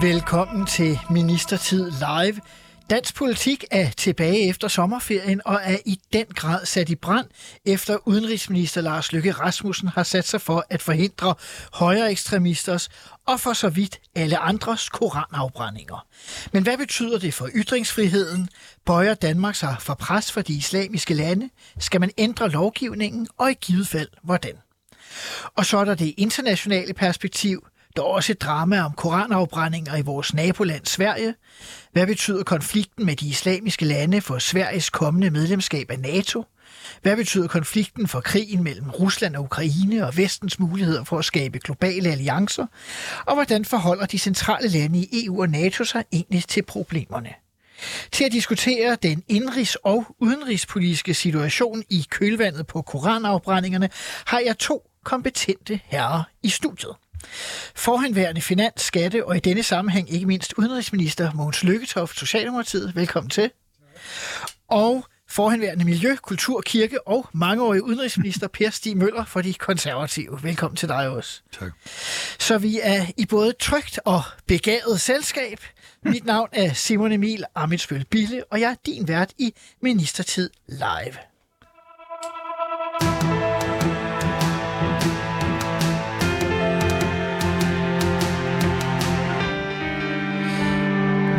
Velkommen til Ministertid Live. Dansk politik er tilbage efter sommerferien og er i den grad sat i brand, efter udenrigsminister Lars Løkke Rasmussen har sat sig for at forhindre højere ekstremisters og for så vidt alle andres koranafbrændinger. Men hvad betyder det for ytringsfriheden? Bøjer Danmark sig for pres for de islamiske lande? Skal man ændre lovgivningen, og i givet fald hvordan? Og så er der det internationale perspektiv – der er også et drama om koranafbrændinger i vores naboland Sverige. Hvad betyder konflikten med de islamiske lande for Sveriges kommende medlemskab af NATO? Hvad betyder konflikten for krigen mellem Rusland og Ukraine og vestens muligheder for at skabe globale alliancer? Og hvordan forholder de centrale lande i EU og NATO sig egentlig til problemerne? Til at diskutere den indrigs- og udenrigspolitiske situation i kølvandet på koranafbrændingerne har jeg to kompetente herrer i studiet. Forhenværende finans, skatte og i denne sammenhæng ikke mindst udenrigsminister Mogens Lykketoft, Socialdemokratiet. Velkommen til. Og forhenværende Miljø, Kultur, Kirke og mangeårig udenrigsminister Per Stig Møller for de konservative. Velkommen til dig også. Tak. Så vi er i både trygt og begavet selskab. Mit navn er Simon Emil Amitsbøl Bille, og jeg er din vært i Ministertid Live.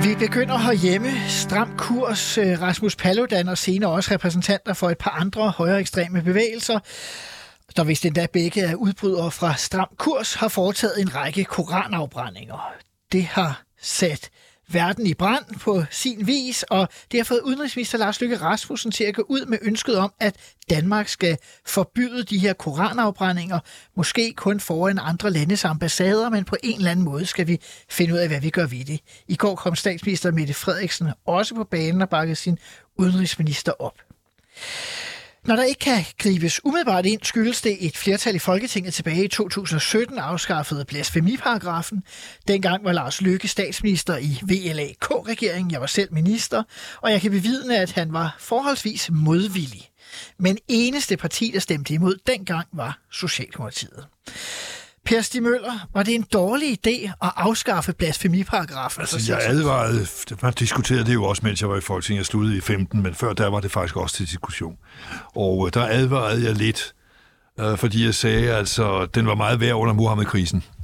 Vi begynder herhjemme. Stram kurs. Øh, Rasmus Paludan og senere også repræsentanter for et par andre højere ekstreme bevægelser, der vist endda begge er udbrydere fra Stram Kurs, har foretaget en række koranafbrændinger. Det har sat verden i brand på sin vis, og det har fået udenrigsminister Lars Løkke Rasmussen til at gå ud med ønsket om, at Danmark skal forbyde de her koranafbrændinger, måske kun foran andre landes ambassader, men på en eller anden måde skal vi finde ud af, hvad vi gør ved det. I går kom statsminister Mette Frederiksen også på banen og bakkede sin udenrigsminister op. Når der ikke kan gribes umiddelbart ind, skyldes det et flertal i Folketinget tilbage i 2017 afskaffede blasfemiparagrafen. Dengang var Lars Løkke statsminister i VLAK-regeringen. Jeg var selv minister, og jeg kan bevidne, at han var forholdsvis modvillig. Men eneste parti, der stemte imod dengang, var Socialdemokratiet. Per Stig Møller, var det en dårlig idé at afskaffe blasfemiparagrafen? Altså, jeg advarede, man diskuterede det jo også, mens jeg var i Folketinget. Jeg sluttede i 15, men før der var det faktisk også til diskussion. Og øh, der advarede jeg lidt, øh, fordi jeg sagde, altså, den var meget værd under Muhammedkrisen. krisen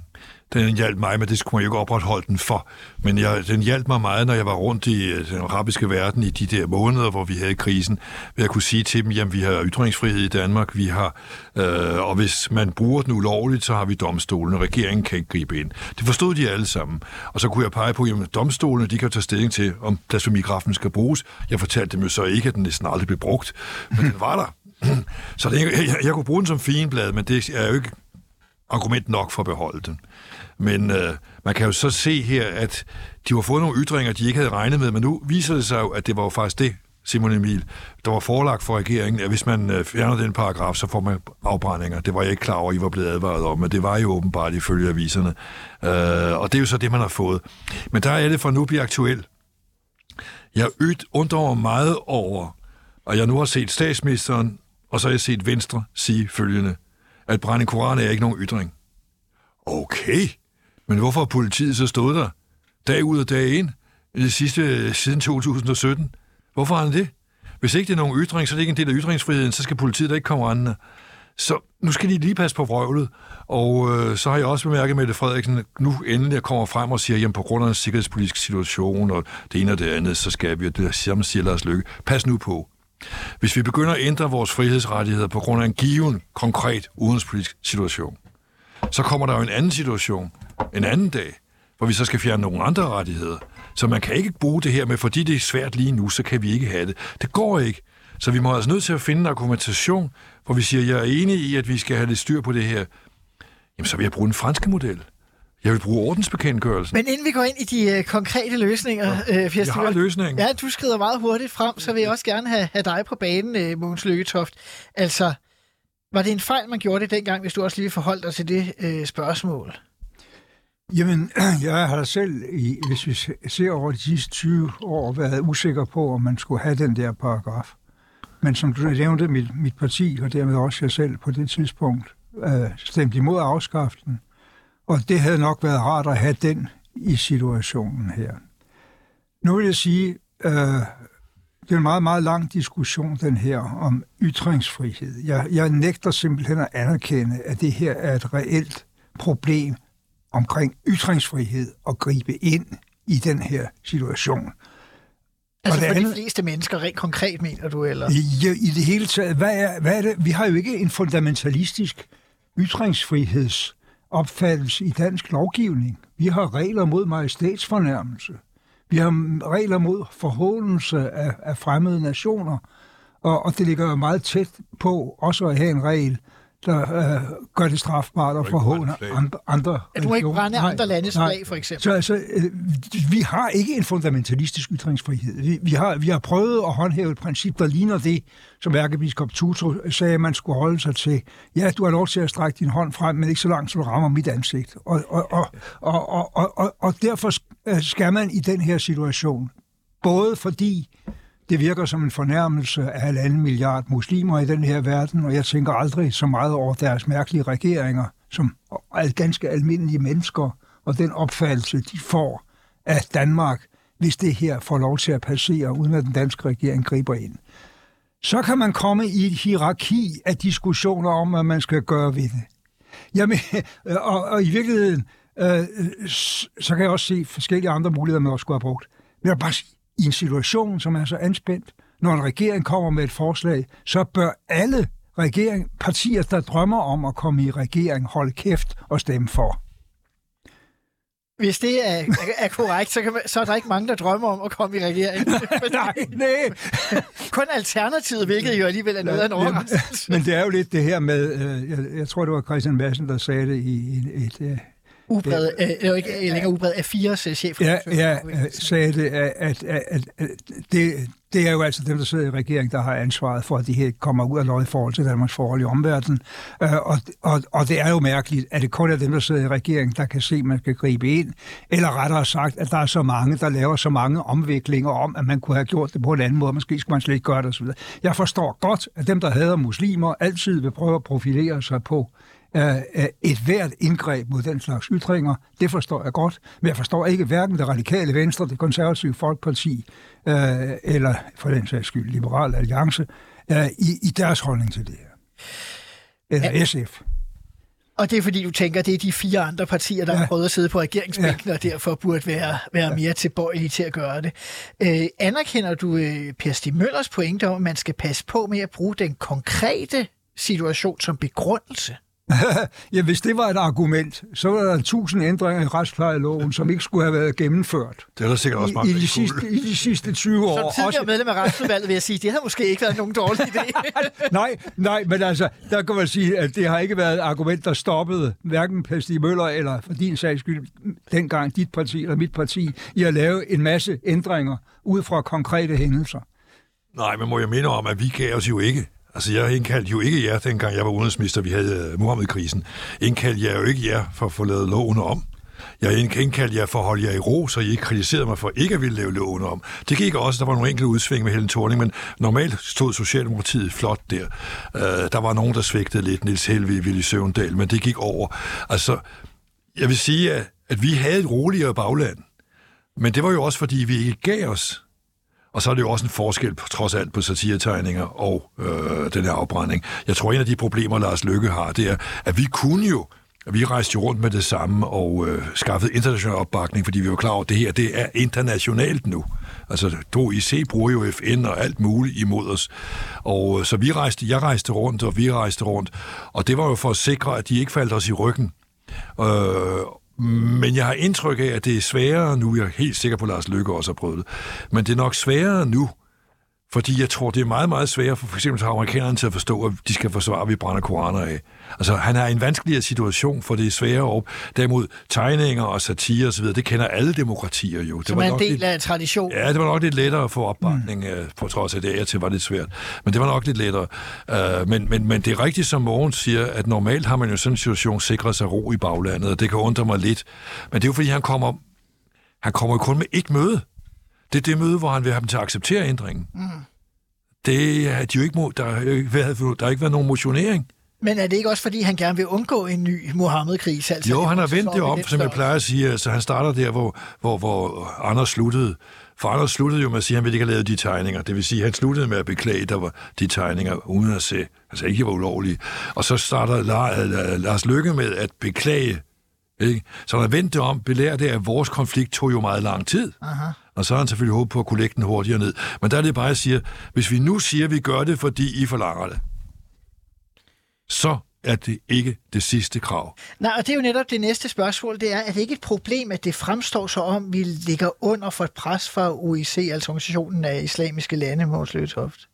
den hjalp mig, men det skulle man jo ikke opretholde den for. Men jeg, den hjalp mig meget, når jeg var rundt i øh, den arabiske verden i de der måneder, hvor vi havde krisen. Ved jeg kunne sige til dem, jamen vi har ytringsfrihed i Danmark, vi har, øh, og hvis man bruger den ulovligt, så har vi domstolen, og regeringen kan ikke gribe ind. Det forstod de alle sammen. Og så kunne jeg pege på, jamen domstolene, de kan tage stilling til, om blasfemigrafen skal bruges. Jeg fortalte dem jo så ikke, at den næsten aldrig blev brugt, men den var der. Så det, jeg, jeg kunne bruge den som finblad, men det er jo ikke argument nok for at beholde den. Men øh, man kan jo så se her, at de har fået nogle ytringer, de ikke havde regnet med, men nu viser det sig jo, at det var jo faktisk det, Simon Emil, der var forelagt for regeringen, at hvis man øh, fjerner den paragraf, så får man afbrændinger. Det var jeg ikke klar over, I var blevet advaret om, men det var jo åbenbart ifølge aviserne. Øh, og det er jo så det, man har fået. Men der er det for nu bliver aktuel. Jeg ydt undrer meget over, og jeg nu har set statsministeren, og så har jeg set Venstre sige følgende, at brænde koran er ikke nogen ytring. Okay, men hvorfor har politiet så stået der dag ud og dag ind i det sidste, siden 2017? Hvorfor har han det? Hvis ikke det er nogen ytring, så er det ikke en del af ytringsfriheden, så skal politiet da ikke komme rendende. Så nu skal de lige passe på vrøvlet. Og øh, så har jeg også bemærket at Mette Frederiksen, nu endelig kommer frem og siger, jamen på grund af en sikkerhedspolitisk situation og det ene og det andet, så skal vi, og det siger, siger Lars Lykke, pas nu på. Hvis vi begynder at ændre vores frihedsrettigheder på grund af en given, konkret udenrigspolitisk situation, så kommer der jo en anden situation, en anden dag, hvor vi så skal fjerne nogle andre rettigheder. Så man kan ikke bruge det her med, fordi det er svært lige nu, så kan vi ikke have det. Det går ikke. Så vi må altså nødt til at finde en argumentation, hvor vi siger, jeg er enig i, at vi skal have lidt styr på det her. Jamen, så vil jeg bruge den franske model. Jeg vil bruge ordensbekendtgørelsen. Men inden vi går ind i de øh, konkrete løsninger, øh, Per Jeg har løsningen. Ja, du skrider meget hurtigt frem, så vil jeg også gerne have, have dig på banen, øh, Mogens Lykketoft. Altså, var det en fejl, man gjorde det dengang, hvis du også lige forholdt dig til det øh, spørgsmål? Jamen, jeg har da selv, i, hvis vi ser over de sidste 20 år, været usikker på, om man skulle have den der paragraf. Men som du nævnte, mit, mit parti, og dermed også jeg selv på det tidspunkt, øh, stemte imod afskaften. Og det havde nok været rart at have den i situationen her. Nu vil jeg sige, øh, det er en meget, meget lang diskussion, den her, om ytringsfrihed. Jeg, jeg nægter simpelthen at anerkende, at det her er et reelt problem omkring ytringsfrihed og gribe ind i den her situation. Altså det for de andet- fleste mennesker, rent konkret mener du, eller? I, I det hele taget, hvad er, hvad er det? Vi har jo ikke en fundamentalistisk ytringsfrihedsopfattelse i dansk lovgivning. Vi har regler mod majestætsfornærmelse. Vi har regler mod forhåndelse af, af fremmede nationer. Og, og det ligger jo meget tæt på også at have en regel, der øh, gør det strafbart at forhåne andre, andre At du ikke brænde andre landes flag, for eksempel. Så altså, øh, vi har ikke en fundamentalistisk ytringsfrihed. Vi, vi, har, vi har prøvet at håndhæve et princip, der ligner det, som ærkebiskop Tutu sagde, at man skulle holde sig til. Ja, du har lov til at strække din hånd frem, men ikke så langt, så du rammer mit ansigt. Og, og, og, og, og, og, og, og derfor øh, skal man i den her situation, både fordi det virker som en fornærmelse af halvanden milliard muslimer i den her verden, og jeg tænker aldrig så meget over deres mærkelige regeringer, som al- ganske almindelige mennesker, og den opfattelse, de får af Danmark, hvis det her får lov til at passere, uden at den danske regering griber ind. Så kan man komme i et hierarki af diskussioner om, hvad man skal gøre ved det. Jamen, øh, og, og i virkeligheden, øh, så kan jeg også se forskellige andre muligheder, man også skulle have brugt. Men jeg vil bare sige, i en situation, som er så anspændt, når en regering kommer med et forslag, så bør alle regering, partier, der drømmer om at komme i regering, holde kæft og stemme for. Hvis det er, er, korrekt, så, kan man, så er der ikke mange, der drømmer om at komme i regering. Nej, nej. Kun alternativet, hvilket jo alligevel er noget af en overraskelse. Men det er jo lidt det her med, øh, jeg, jeg tror, det var Christian Madsen, der sagde det i et, et, Ubred, øh, det er jo ikke længere ubred af fires øh, chef. Ja, ja øh, sagde det, at, at, at, at, det, det er jo altså dem, der sidder i regeringen, der har ansvaret for, at de her kommer ud af lov i forhold til Danmarks forhold i omverdenen. Øh, og, og, og det er jo mærkeligt, at det kun er dem, der sidder i regeringen, der kan se, at man skal gribe ind. Eller rettere sagt, at der er så mange, der laver så mange omviklinger om, at man kunne have gjort det på en anden måde. Måske skulle man slet ikke gøre det osv. Jeg forstår godt, at dem, der hader muslimer, altid vil prøve at profilere sig på øh, et hvert indgreb mod den slags ytringer. Det forstår jeg godt, men jeg forstår ikke hverken det radikale venstre, det konservative folkeparti, øh, eller for den sags skyld Liberal Alliance, øh, i, i deres holdning til det her. Eller SF. Og det er fordi, du tænker, det er de fire andre partier, der ja. har prøvet at sidde på regeringsbænken, ja. og derfor burde være, være mere tilbøjelige til at gøre det. Øh, anerkender du øh, Per Stig Møllers pointe om, at man skal passe på med at bruge den konkrete situation som begrundelse? ja, hvis det var et argument, så var der tusind ændringer i retsplejeloven, som ikke skulle have været gennemført. Det er der sikkert også I, mange, i, der de sidste, I de sidste 20 år. Som tidligere medlem af retsudvalget vil jeg sige, det havde måske ikke været nogen dårlig idé. nej, nej, men altså, der kan man sige, at det har ikke været et argument, der stoppede hverken Per Stig Møller eller for din sags skyld dengang dit parti eller mit parti i at lave en masse ændringer ud fra konkrete hændelser. Nej, men må jeg minde om, at vi gav os jo ikke. Altså, jeg indkaldte jo ikke jer, dengang jeg var udenrigsminister, vi havde øh, uh, Mohammed-krisen. Indkaldte jeg jo ikke jer for at få lavet loven om. Jeg indkaldte jer for at holde jer i ro, så I ikke kritiserede mig for ikke at ville lave loven om. Det gik også, der var nogle enkelte udsving med Helen Thorning, men normalt stod Socialdemokratiet flot der. Uh, der var nogen, der svigtede lidt, Nils Helvig, Willy Søvndal, men det gik over. Altså, jeg vil sige, at, at vi havde et roligere bagland. Men det var jo også, fordi vi ikke gav os. Og så er det jo også en forskel, på, trods alt, på satiretegninger og øh, den her afbrænding. Jeg tror, en af de problemer, Lars Lykke har, det er, at vi kunne jo, vi rejste jo rundt med det samme og øh, skaffede international opbakning, fordi vi var klar over, at det her det er internationalt nu. Altså, DOIC bruger jo FN og alt muligt imod os. Og øh, så vi rejste, jeg rejste rundt, og vi rejste rundt. Og det var jo for at sikre, at de ikke faldt os i ryggen. Øh, men jeg har indtryk af, at det er sværere nu. Jeg er helt sikker på, at Lars Lykke også har prøvet det. Men det er nok sværere nu, Fordi jeg tror, det er meget, meget sværere for for eksempel amerikanerne til at forstå, at de skal forsvare, at vi brænder koraner af. Altså, han er i en vanskeligere situation, for det er sværere op. Derimod tegninger og satire osv., det kender alle demokratier jo. Det Som er en nok del lidt, af traditionen. Ja, det var nok lidt lettere at få opbakning, mm. på trods af det, jeg til var lidt svært. Men det var nok lidt lettere. Uh, men, men, men det er rigtigt, som Mogens siger, at normalt har man jo sådan en situation sikret sig ro i baglandet, og det kan undre mig lidt. Men det er jo fordi, han kommer, han kommer jo kun med et møde. Det er det møde, hvor han vil have dem til at acceptere ændringen. Mm. Det er de jo ikke, mo- der, har ikke været, der har ikke været nogen motionering. Men er det ikke også, fordi han gerne vil undgå en ny Mohammed-krig? Altså, Jo, han har vendt så det om, som jeg plejer at sige. Altså, han starter der, hvor, hvor, hvor Anders sluttede. For Anders sluttede jo med at sige, at han ville ikke have lavet de tegninger. Det vil sige, at han sluttede med at beklage, der var de tegninger, uden at se, altså ikke var ulovlige. Og så starter La- Lars Lykke med at beklage. Ikke? Så han har vendt det om, belært det, at vores konflikt tog jo meget lang tid. Aha. Og så har han selvfølgelig håbet på at kunne lægge den hurtigere ned. Men der er det bare, jeg siger, hvis vi nu siger, at vi gør det, fordi I forlanger det, så er det ikke det sidste krav. Nej, og det er jo netop det næste spørgsmål, det er, er det ikke et problem, at det fremstår så om, vi ligger under for et pres fra OIC, altså Organisationen af Islamiske Lande, Mås Løtoft?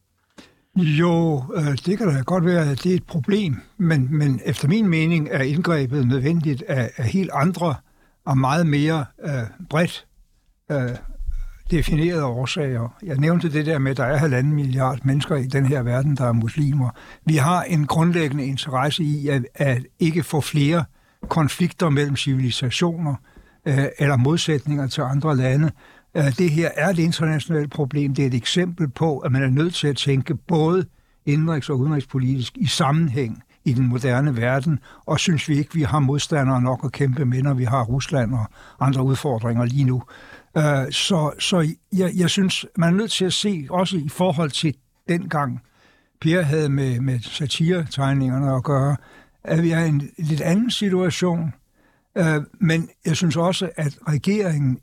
Jo, øh, det kan da godt være, at det er et problem, men, men efter min mening er indgrebet nødvendigt af, af helt andre og meget mere øh, bredt øh, definerede årsager. Jeg nævnte det der med, at der er halvanden milliard mennesker i den her verden, der er muslimer. Vi har en grundlæggende interesse i at, at ikke få flere konflikter mellem civilisationer øh, eller modsætninger til andre lande. Øh, det her er et internationalt problem. Det er et eksempel på, at man er nødt til at tænke både indrigs- og udenrigspolitisk i sammenhæng i den moderne verden, og synes vi ikke, vi har modstandere nok at kæmpe med, når vi har Rusland og andre udfordringer lige nu. Øh, Så, så jeg, jeg synes, man er nødt til at se, også i forhold til dengang Per havde med, med satiretegningerne at gøre, at vi er i en lidt anden situation. Øh, Men jeg synes også, at regeringen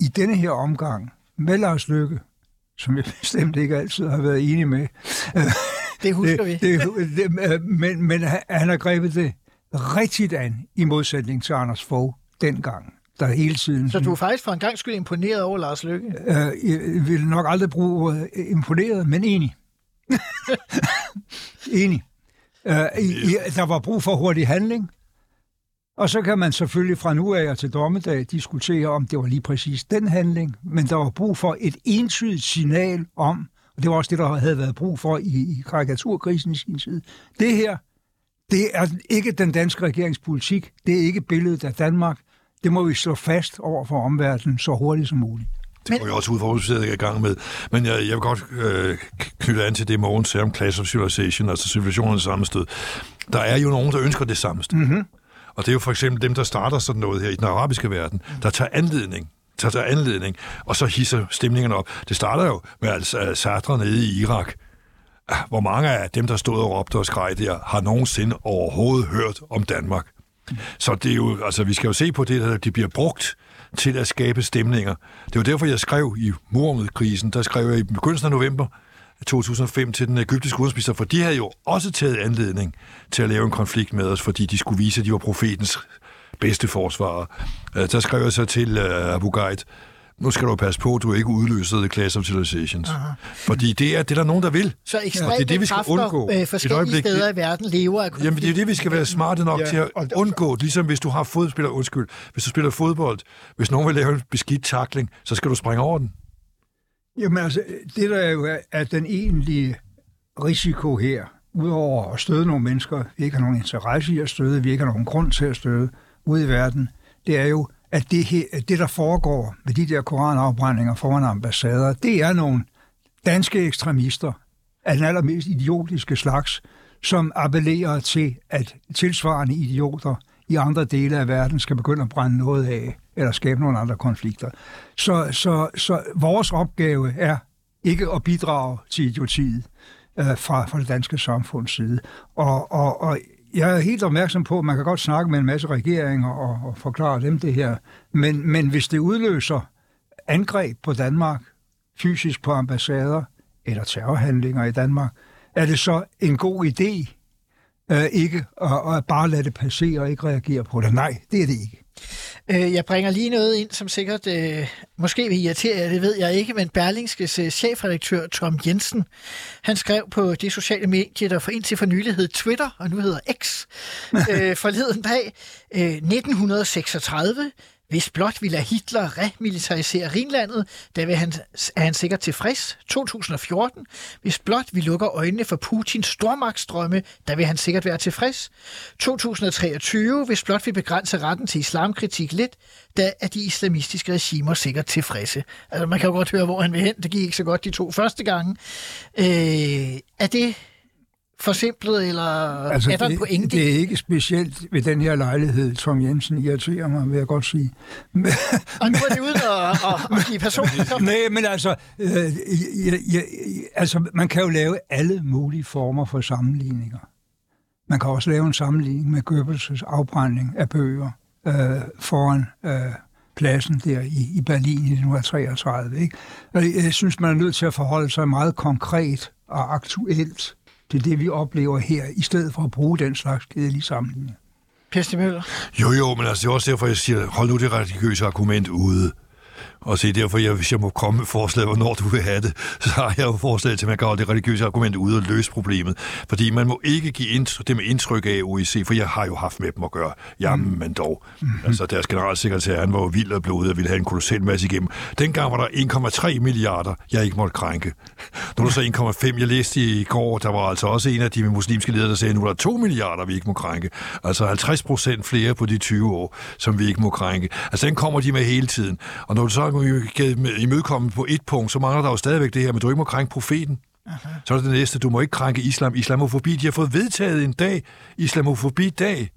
i denne her omgang med Lars Løkke, som jeg bestemt ikke altid har været enig med, Det husker vi. det, det, det, øh, men, men han- han har grebet det rigtigt an i modsætning til Anders Fogh dengang, der hele tiden... Så du er faktisk for en gang skyld imponeret over Lars Lykke? Øh, jeg vil nok aldrig bruge ordet imponeret, men enig. enig. Øh, i, i, der var brug for hurtig handling, og så kan man selvfølgelig fra nu af og til dommedag diskutere, om det var lige præcis den handling, men der var brug for et entydigt signal om, og det var også det, der havde været brug for i, i karikaturkrisen i sin tid. Det her, det er ikke den danske regeringspolitik, det er ikke billedet af Danmark, det må vi slå fast over for omverdenen så hurtigt som muligt. Det går jeg også ud fra, at du i gang med. Men jeg, jeg vil godt øh, knytte an til det, Mogens sagde om Class of Civilization, altså civilisationernes sammenstød. Der er jo nogen, der ønsker det sammenstød. Mm-hmm. Og det er jo for eksempel dem, der starter sådan noget her i den arabiske verden, der tager anledning der tager anledning, og så hisser stemningerne op. Det starter jo med altså Sadr nede i Irak. Ah, Hvor mange af dem, der stod og råbte og skreg der, har nogensinde overhovedet hørt om Danmark? Så det er jo, altså, vi skal jo se på det, at de bliver brugt til at skabe stemninger. Det var derfor, jeg skrev i Murmudkrisen, der skrev jeg i begyndelsen af november 2005 til den egyptiske udenrigsminister, for de havde jo også taget anledning til at lave en konflikt med os, fordi de skulle vise, at de var profetens bedste forsvarer. Øh, der skrev jeg så til øh, Abu Ghaid, nu skal du passe på, at du ikke udløser The Class of Civilizations. Aha. Fordi det er det, er der nogen, der vil. Så ekstreme det er det, vi skal undgå. øh, Et forskellige øjeblik, steder det- i verden lever af Jamen, det er det, vi skal være smarte nok Ja, ja, til at undgå. Ligesom hvis du har fodspiller, undskyld, hvis du spiller fodbold, hvis nogen vil lave en beskidt takling, så skal du springe over den. Jamen altså, det der jo er, er den egentlige risiko her, udover at støde nogle mennesker, vi ikke har nogen interesse i at støde, vi ikke har nogen grund til at støde ude i verden, det er jo, at det, her, det der foregår med de der koranafbrændinger foran ambassader, det er nogle danske ekstremister af den allermest idiotiske slags, som appellerer til, at tilsvarende idioter i andre dele af verden skal begynde at brænde noget af, eller skabe nogle andre konflikter. Så, så, så vores opgave er ikke at bidrage til idiotiet øh, fra, fra det danske samfunds side. Og, og, og jeg er helt opmærksom på, at man kan godt snakke med en masse regeringer og, og forklare dem det her, men, men hvis det udløser angreb på Danmark, fysisk på ambassader eller terrorhandlinger i Danmark, er det så en god idé øh, ikke at, at bare lade det passere og ikke reagere på det? Nej, det er det ikke. Øh, jeg bringer lige noget ind, som sikkert øh, måske vil irritere jer, det ved jeg ikke, men Berlingskes øh, chefredaktør Tom Jensen, han skrev på det sociale medie, der for indtil for nylig hed Twitter, og nu hedder X, øh, forleden dag, øh, 1936, hvis blot vi lader Hitler remilitarisere Rhinlandet, der vil han, er han sikkert tilfreds. 2014. Hvis blot vi lukker øjnene for Putins stormagtsdrømme, der vil han sikkert være tilfreds. 2023. Hvis blot vi begrænser retten til islamkritik lidt, der er de islamistiske regimer sikkert tilfredse. Altså, man kan jo godt høre, hvor han vil hen. Det gik ikke så godt de to første gange. Øh, er det forsimplet, eller altså, er der det, en pointe? Det er ikke specielt ved den her lejlighed, Tom Jensen irriterer mig, vil jeg godt sige. og nu er det ude og, og, og give personligt. Nej, men altså, øh, jeg, jeg, altså, man kan jo lave alle mulige former for sammenligninger. Man kan også lave en sammenligning med Goebbels' afbrænding af bøger øh, foran øh, pladsen der i, i Berlin i 1933. Ikke? Jeg synes, man er nødt til at forholde sig meget konkret og aktuelt det er det, vi oplever her, i stedet for at bruge den slags kedelige sammenligninger. Per Stig Møller? Jo, jo, men altså, det er også derfor, jeg siger, hold nu det religiøse argument ude. Og se, derfor, jeg, hvis jeg må komme med forslag, hvornår du vil have det, så har jeg jo forslag til, at man kan holde det religiøse argument ude og løse problemet. Fordi man må ikke give indtryk, det med indtryk af OIC, for jeg har jo haft med dem at gøre. Jamen, mm. men dog. Mm-hmm. Altså, deres generalsekretær, han var jo vild og ude og ville have en kolossal masse igennem. Dengang var der 1,3 milliarder, jeg ikke måtte krænke. Nu er der så 1,5. Jeg læste i går, der var altså også en af de muslimske ledere, der sagde, at nu er der 2 milliarder, vi ikke må krænke. Altså 50 procent flere på de 20 år, som vi ikke må krænke. Altså, den kommer de med hele tiden. Og når du så imødekomme på et punkt, så mangler der jo stadigvæk det her, men du ikke må krænke profeten. Aha. Så er det det næste, du må ikke krænke islam. Islamofobi, de har fået vedtaget en dag, islamofobi-dag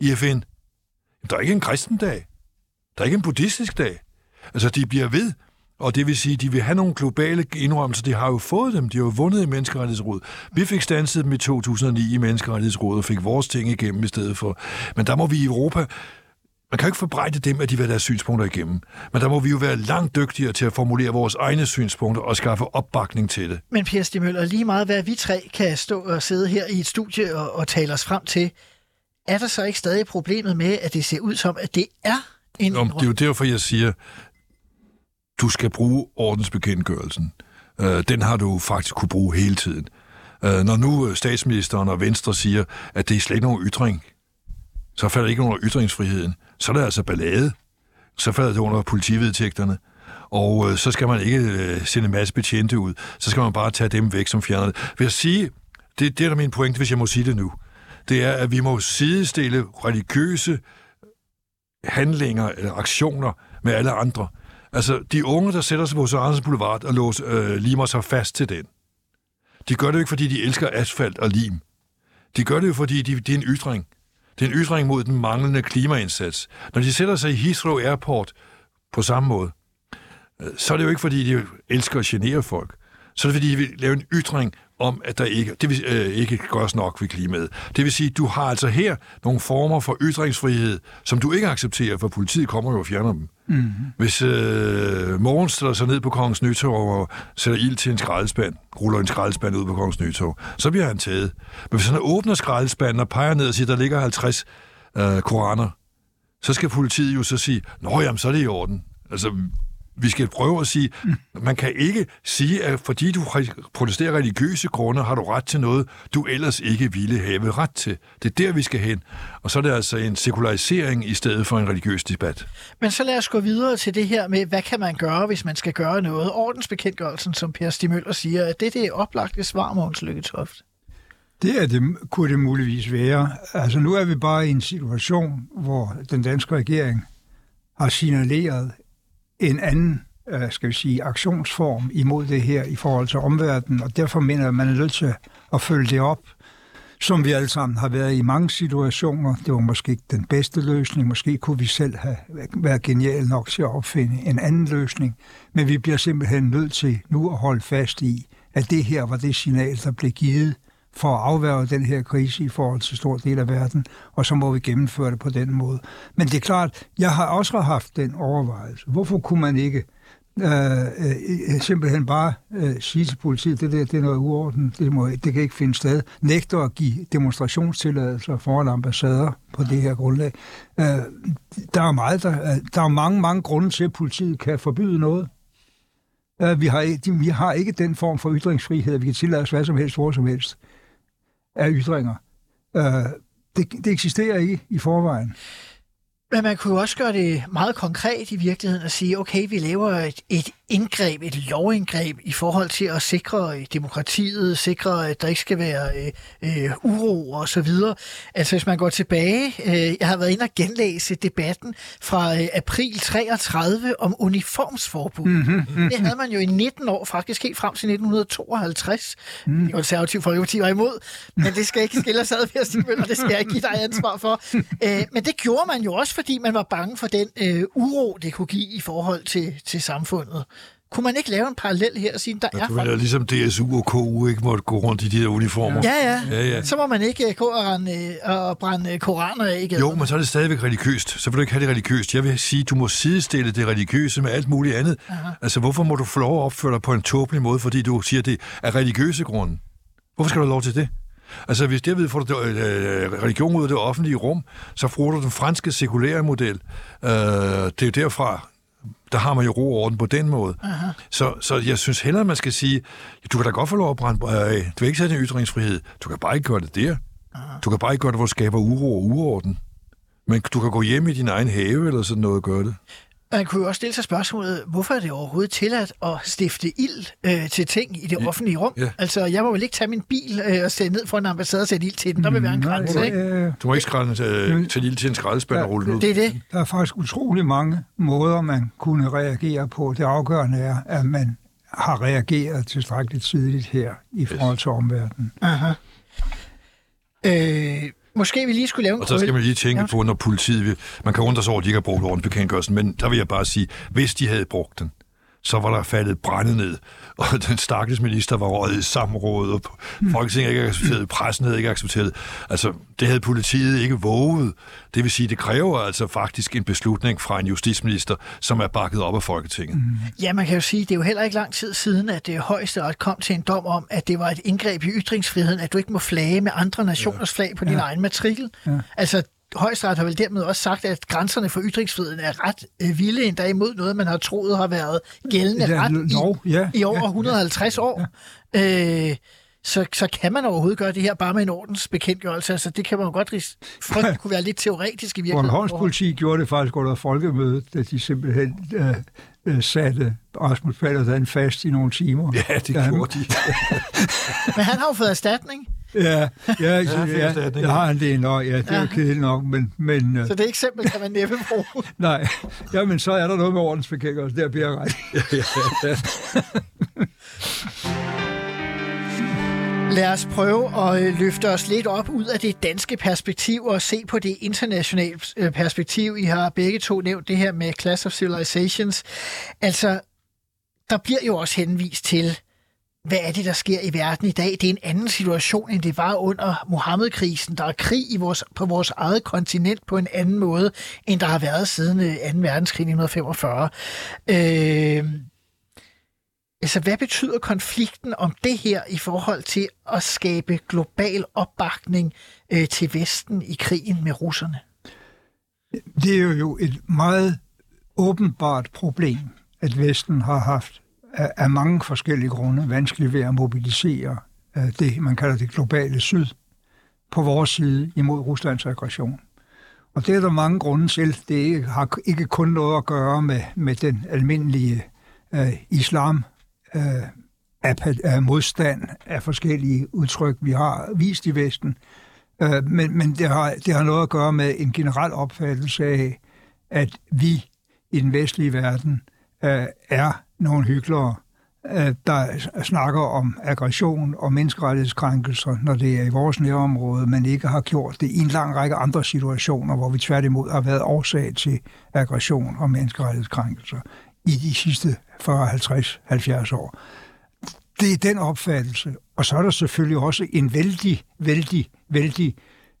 i FN. Der er ikke en kristen dag. Der er ikke en buddhistisk dag. Altså, de bliver ved, og det vil sige, de vil have nogle globale indrømmelser. De har jo fået dem. De har jo vundet i Menneskerettighedsrådet. Vi fik stanset dem i 2009 i Menneskerettighedsrådet og fik vores ting igennem i stedet for. Men der må vi i Europa man kan jo ikke forbrejde dem, at de vil have deres synspunkter igennem. Men der må vi jo være langt dygtigere til at formulere vores egne synspunkter og skaffe opbakning til det. Men Per Stig Møller, lige meget hvad vi tre kan stå og sidde her i et studie og, og tale os frem til, er der så ikke stadig problemet med, at det ser ud som, at det er en... Nå, det er jo derfor, jeg siger, du skal bruge ordensbekendtgørelsen. Uh, den har du faktisk kunne bruge hele tiden. Uh, når nu statsministeren og Venstre siger, at det er slet ikke nogen ytring, så falder det ikke under ytringsfriheden så er der altså ballade. Så falder det under politivedtægterne. Og øh, så skal man ikke øh, sende en masse betjente ud. Så skal man bare tage dem væk, som fjerner det. Vil jeg sige, det, det er da min pointe, hvis jeg må sige det nu. Det er, at vi må sidestille religiøse handlinger eller aktioner med alle andre. Altså, de unge, der sætter sig på Sørens Boulevard og låser, øh, limer sig fast til den, de gør det jo ikke, fordi de elsker asfalt og lim. De gør det jo, fordi de, det er en ytring. Det er en ytring mod den manglende klimaindsats. Når de sætter sig i Heathrow Airport på samme måde, øh, så er det jo ikke, fordi de elsker at genere folk. Så er det, fordi de vil lave en ytring om, at der ikke, det vil, øh, ikke gøres nok ved klimaet. Det vil sige, du har altså her nogle former for ytringsfrihed, som du ikke accepterer, for politiet kommer jo og fjerner dem. Mm-hmm. Hvis øh, morgen stiller sig ned på Kongens Nytorv og sætter ild til en skraldespand, ruller en skraldespand ud på Kongens Nytorv, så bliver han taget. Men hvis han åbner skraldespanden og peger ned og siger, der ligger 50 øh, koraner, så skal politiet jo så sige, nå jamen, så er det i orden. Altså, vi skal prøve at sige, man kan ikke sige, at fordi du protesterer religiøse grunde, har du ret til noget, du ellers ikke ville have ret til. Det er der, vi skal hen. Og så er det altså en sekularisering i stedet for en religiøs debat. Men så lad os gå videre til det her med, hvad kan man gøre, hvis man skal gøre noget? Ordensbekendtgørelsen, som Per Stimøller siger, at det, det er oplagte svar, Måns Lykketoft. Det, er det kunne det muligvis være. Altså nu er vi bare i en situation, hvor den danske regering har signaleret en anden øh, skal vi sige, aktionsform imod det her i forhold til omverdenen, og derfor mener jeg, at man er nødt til at følge det op, som vi alle sammen har været i mange situationer. Det var måske ikke den bedste løsning. Måske kunne vi selv have været genial nok til at opfinde en anden løsning. Men vi bliver simpelthen nødt til nu at holde fast i, at det her var det signal, der blev givet for at afværge den her krise i forhold til stor del af verden, og så må vi gennemføre det på den måde. Men det er klart, jeg har også haft den overvejelse. Hvorfor kunne man ikke øh, øh, simpelthen bare øh, sige til politiet, det der det er noget uorden, det, må, det kan ikke finde sted, nægter at give demonstrationstilladelser foran ambassader på det her grundlag. Øh, der er meget, der, øh, der er mange, mange grunde til, at politiet kan forbyde noget. Øh, vi, har, de, vi har ikke den form for ytringsfrihed, at vi kan tillade os hvad som helst, hvor som helst af ytringer. Øh, det, det eksisterer ikke i forvejen. Men man kunne jo også gøre det meget konkret i virkeligheden og sige, okay, vi laver et, et indgreb, et lovindgreb i forhold til at sikre øh, demokratiet, sikre, at der ikke skal være øh, øh, uro og så videre. Altså hvis man går tilbage, øh, jeg har været inde og genlæse debatten fra øh, april 33 om uniformsforbud. Mm-hmm, mm-hmm. Det havde man jo i 19 år, faktisk helt frem til 1952. Mm. Det konservative folkeparti var imod, men det skal ikke skille os ad, det skal jeg ikke give dig ansvar for. Øh, men det gjorde man jo også, fordi man var bange for den øh, uro, det kunne give i forhold til, til samfundet. Kunne man ikke lave en parallel her og sige, der Ja, er vil ligesom DSU og KU ikke måtte gå rundt i de der uniformer. Ja, ja. Ja, ja. Så må man ikke øh, gå og, rende, øh, og brænde øh, koraner af i gaderne. Jo, men så er det stadigvæk religiøst. Så vil du ikke have det religiøst. Jeg vil sige, du må sidestille det religiøse med alt muligt andet. Aha. Altså, hvorfor må du få lov at opføre dig på en tåbelig måde, fordi du siger, det er religiøse grunde? Hvorfor skal du have lov til det? Altså, hvis derved får du øh, religion ud af det offentlige rum, så får du den franske sekulære model. Øh, det er jo derfra, der har man jo ro og orden på den måde. Aha. Så, så jeg synes hellere, man skal sige, du kan da godt få lov at brænde af. Du vil ikke sætte en ytringsfrihed. Du kan bare ikke gøre det der. Aha. Du kan bare ikke gøre det, hvor du skaber uro og uorden. Men du kan gå hjem i din egen have eller sådan noget og gøre det. Man kunne jo også stille sig spørgsmålet, hvorfor er det overhovedet tilladt at stifte ild øh, til ting i det offentlige rum? Ja. Altså, jeg må vel ikke tage min bil øh, og sætte ned for en ambassade og sætte ild til den. Der vil være en grænse, ikke? Øh, Du må ikke skralde øh, til lille til en skraldespand og rulle den ud. Det er det. der er faktisk utrolig mange måder, man kunne reagere på. Det afgørende er, at man har reageret tilstrækkeligt tidligt her i forhold til omverdenen. Aha. Øh, måske vi lige skulle lave en Og så skal man lige tænke på, når politiet... vil- Man kan undre sig over, at de ikke har brugt ordensbekendtgørelsen, men der vil jeg bare sige, hvis de havde brugt den, så var der faldet brænde ned, og den stakkels minister var røget i samråd, og Folketinget ikke accepteret, pressen havde ikke accepteret. Altså, det havde politiet ikke våget. Det vil sige, det kræver altså faktisk en beslutning fra en justitsminister, som er bakket op af Folketinget. Mm. Ja, man kan jo sige, det er jo heller ikke lang tid siden, at det højesteret kom til en dom om, at det var et indgreb i ytringsfriheden, at du ikke må flage med andre nationers flag på din egen matrikel. Ja. Altså, højesteret har vel dermed også sagt, at grænserne for ytringsfriheden er ret øh, vilde, endda imod noget, man har troet har været gældende Ja, ret lov, i, ja, i over ja, 150 år. Øh, så, så kan man overhovedet gøre det her bare med en ordensbekendtgørelse. Altså, det kan man jo godt ris- frygte kunne være lidt teoretisk i virkeligheden. Bornholms politi gjorde det faktisk under folkemødet, da de simpelthen øh, øh, satte Rasmus Paludan fast i nogle timer. Ja, det Ja, gjorde de. Men han har jo fået erstatning, Ja, ja, ja, ja, ja, ja. har han det nok. Ja, det er jo kedeligt nok, men, men øh, så det eksempel kan man næppe bruge. nej. Jamen, så er der noget med ordensbekendtgørelse. Der bliver jeg ret. Lad os prøve at øh, løfte os lidt op ud af det danske perspektiv og se på det internationale øh, perspektiv. I har begge to nævnt det her med Class of Civilizations. Altså, der bliver jo også henvist til, hvad er det, der sker i verden i dag? Det er en anden situation, end det var under Mohammed-krisen. Der er krig i vores, på vores eget kontinent på en anden måde, end der har været siden øh, 2. verdenskrig i 1945. Øh, Altså, hvad betyder konflikten om det her i forhold til at skabe global opbakning øh, til Vesten i krigen med russerne? Det er jo et meget åbenbart problem, at Vesten har haft af, af mange forskellige grunde vanskeligt ved at mobilisere øh, det, man kalder det globale syd, på vores side imod Ruslands aggression. Og det er der mange grunde til. Det har ikke kun noget at gøre med, med den almindelige øh, islam øh, af, af modstand af forskellige udtryk, vi har vist i Vesten. Øh, men men det, har, det har noget at gøre med en generel opfattelse af, at vi i den vestlige verden øh, er nogle hyggelere, øh, der snakker om aggression og menneskerettighedskrænkelser, når det er i vores nærområde, men ikke har gjort det i en lang række andre situationer, hvor vi tværtimod har været årsag til aggression og menneskerettighedskrænkelser i de sidste 40, 50, 70 år. Det er den opfattelse. Og så er der selvfølgelig også en vældig, vældig, vældig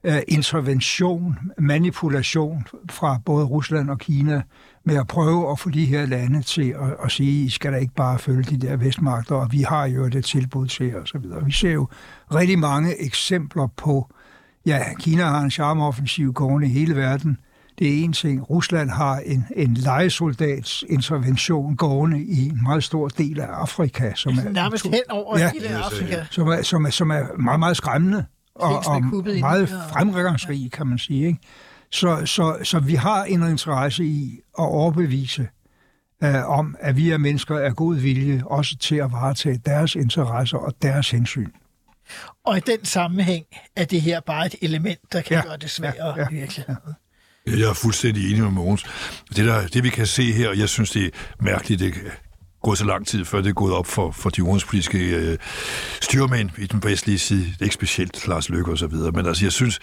uh, intervention, manipulation fra både Rusland og Kina med at prøve at få de her lande til at, at sige, I skal da ikke bare følge de der vestmagter, og vi har jo det tilbud til og så videre. Vi ser jo rigtig mange eksempler på, ja, Kina har en charmeoffensiv gående i hele verden. Det er en ting. Rusland har en, en legesoldats intervention gående i en meget stor del af Afrika. Som er, Nærmest hen over ja, hele Afrika. Som er, som, er, som er meget, meget skræmmende og, og meget fremgangsrig, kan man sige. Ikke? Så, så, så vi har en interesse i at overbevise uh, om, at vi er mennesker af god vilje, også til at varetage deres interesser og deres hensyn. Og i den sammenhæng er det her bare et element, der kan ja, gøre det sværere ja, ja, i virkeligheden. Ja. Jeg er fuldstændig enig med Mogens. Det, der, det vi kan se her, jeg synes, det er mærkeligt, det gået så lang tid, før det er gået op for, for de udenrigspolitiske øh, styrmænd i den vestlige side. Det er Ikke specielt Lars Løkke og så videre. Men altså, jeg synes,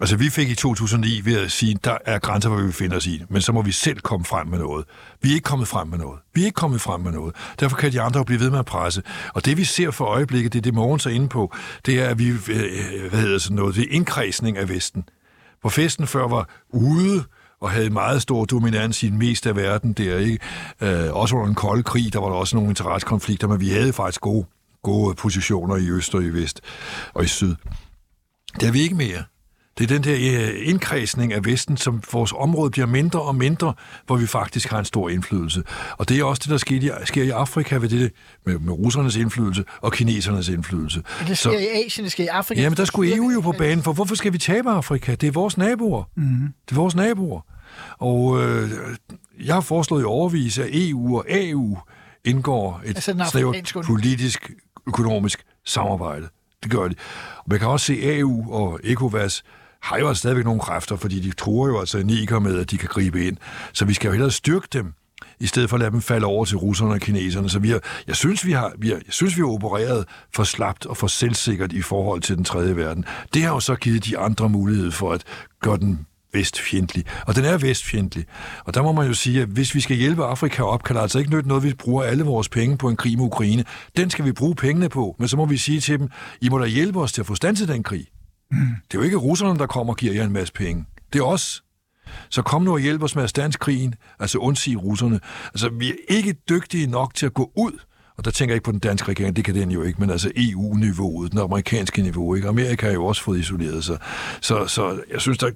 altså vi fik i 2009 ved at sige, der er grænser, hvor vi befinder os i. Men så må vi selv komme frem med noget. Vi er ikke kommet frem med noget. Vi er ikke kommet frem med noget. Derfor kan de andre jo blive ved med at presse. Og det vi ser for øjeblikket, det er det morgen så inde på, det er, at vi, øh, hvad hedder sådan noget, det er indkredsning af Vesten. Hvor festen før var ude, og havde meget stor dominans i den meste af verden der, ikke? Øh, også under den kolde krig, der var der også nogle interessekonflikter, men vi havde faktisk gode, gode positioner i øst og i vest og i syd. Det er vi ikke mere. Det er den der øh, indkredsning af Vesten, som vores område bliver mindre og mindre, hvor vi faktisk har en stor indflydelse. Og det er også det, der sker i, sker i Afrika ved det, med, med russernes indflydelse og kinesernes indflydelse. Men det sker Så, i Asien, det sker i Afrika. Jamen, der skulle EU jo på banen, for hvorfor skal vi tabe Afrika? Det er vores naboer. Mm-hmm. Det er vores naboer. Og øh, jeg har foreslået i overvis, at EU og AU indgår et altså snævert politisk, økonomisk samarbejde. Det gør de. Og man kan også se, AU og ECOWAS har jo altså stadigvæk nogle kræfter, fordi de tror jo altså Niger med, at de kan gribe ind. Så vi skal jo hellere styrke dem, i stedet for at lade dem falde over til russerne og kineserne. Så vi har, jeg, synes, vi har, vi har, jeg synes, vi har opereret for slapt og for selvsikkert i forhold til den tredje verden. Det har jo så givet de andre mulighed for at gøre den vestfjendtlig. Og den er vestfjendtlig. Og der må man jo sige, at hvis vi skal hjælpe Afrika op, kan det altså ikke nytte noget, at vi bruger alle vores penge på en krig med Ukraine. Den skal vi bruge pengene på. Men så må vi sige til dem, I må da hjælpe os til at få stand til den krig. Mm. Det er jo ikke russerne, der kommer og giver jer en masse penge. Det er os. Så kom nu og hjælp os med at stands krigen, altså undsige russerne. Altså, vi er ikke dygtige nok til at gå ud og der tænker jeg ikke på den danske regering, det kan den jo ikke, men altså EU-niveauet, den amerikanske niveau, ikke? Amerika har jo også fået isoleret sig. Så, så jeg synes, der,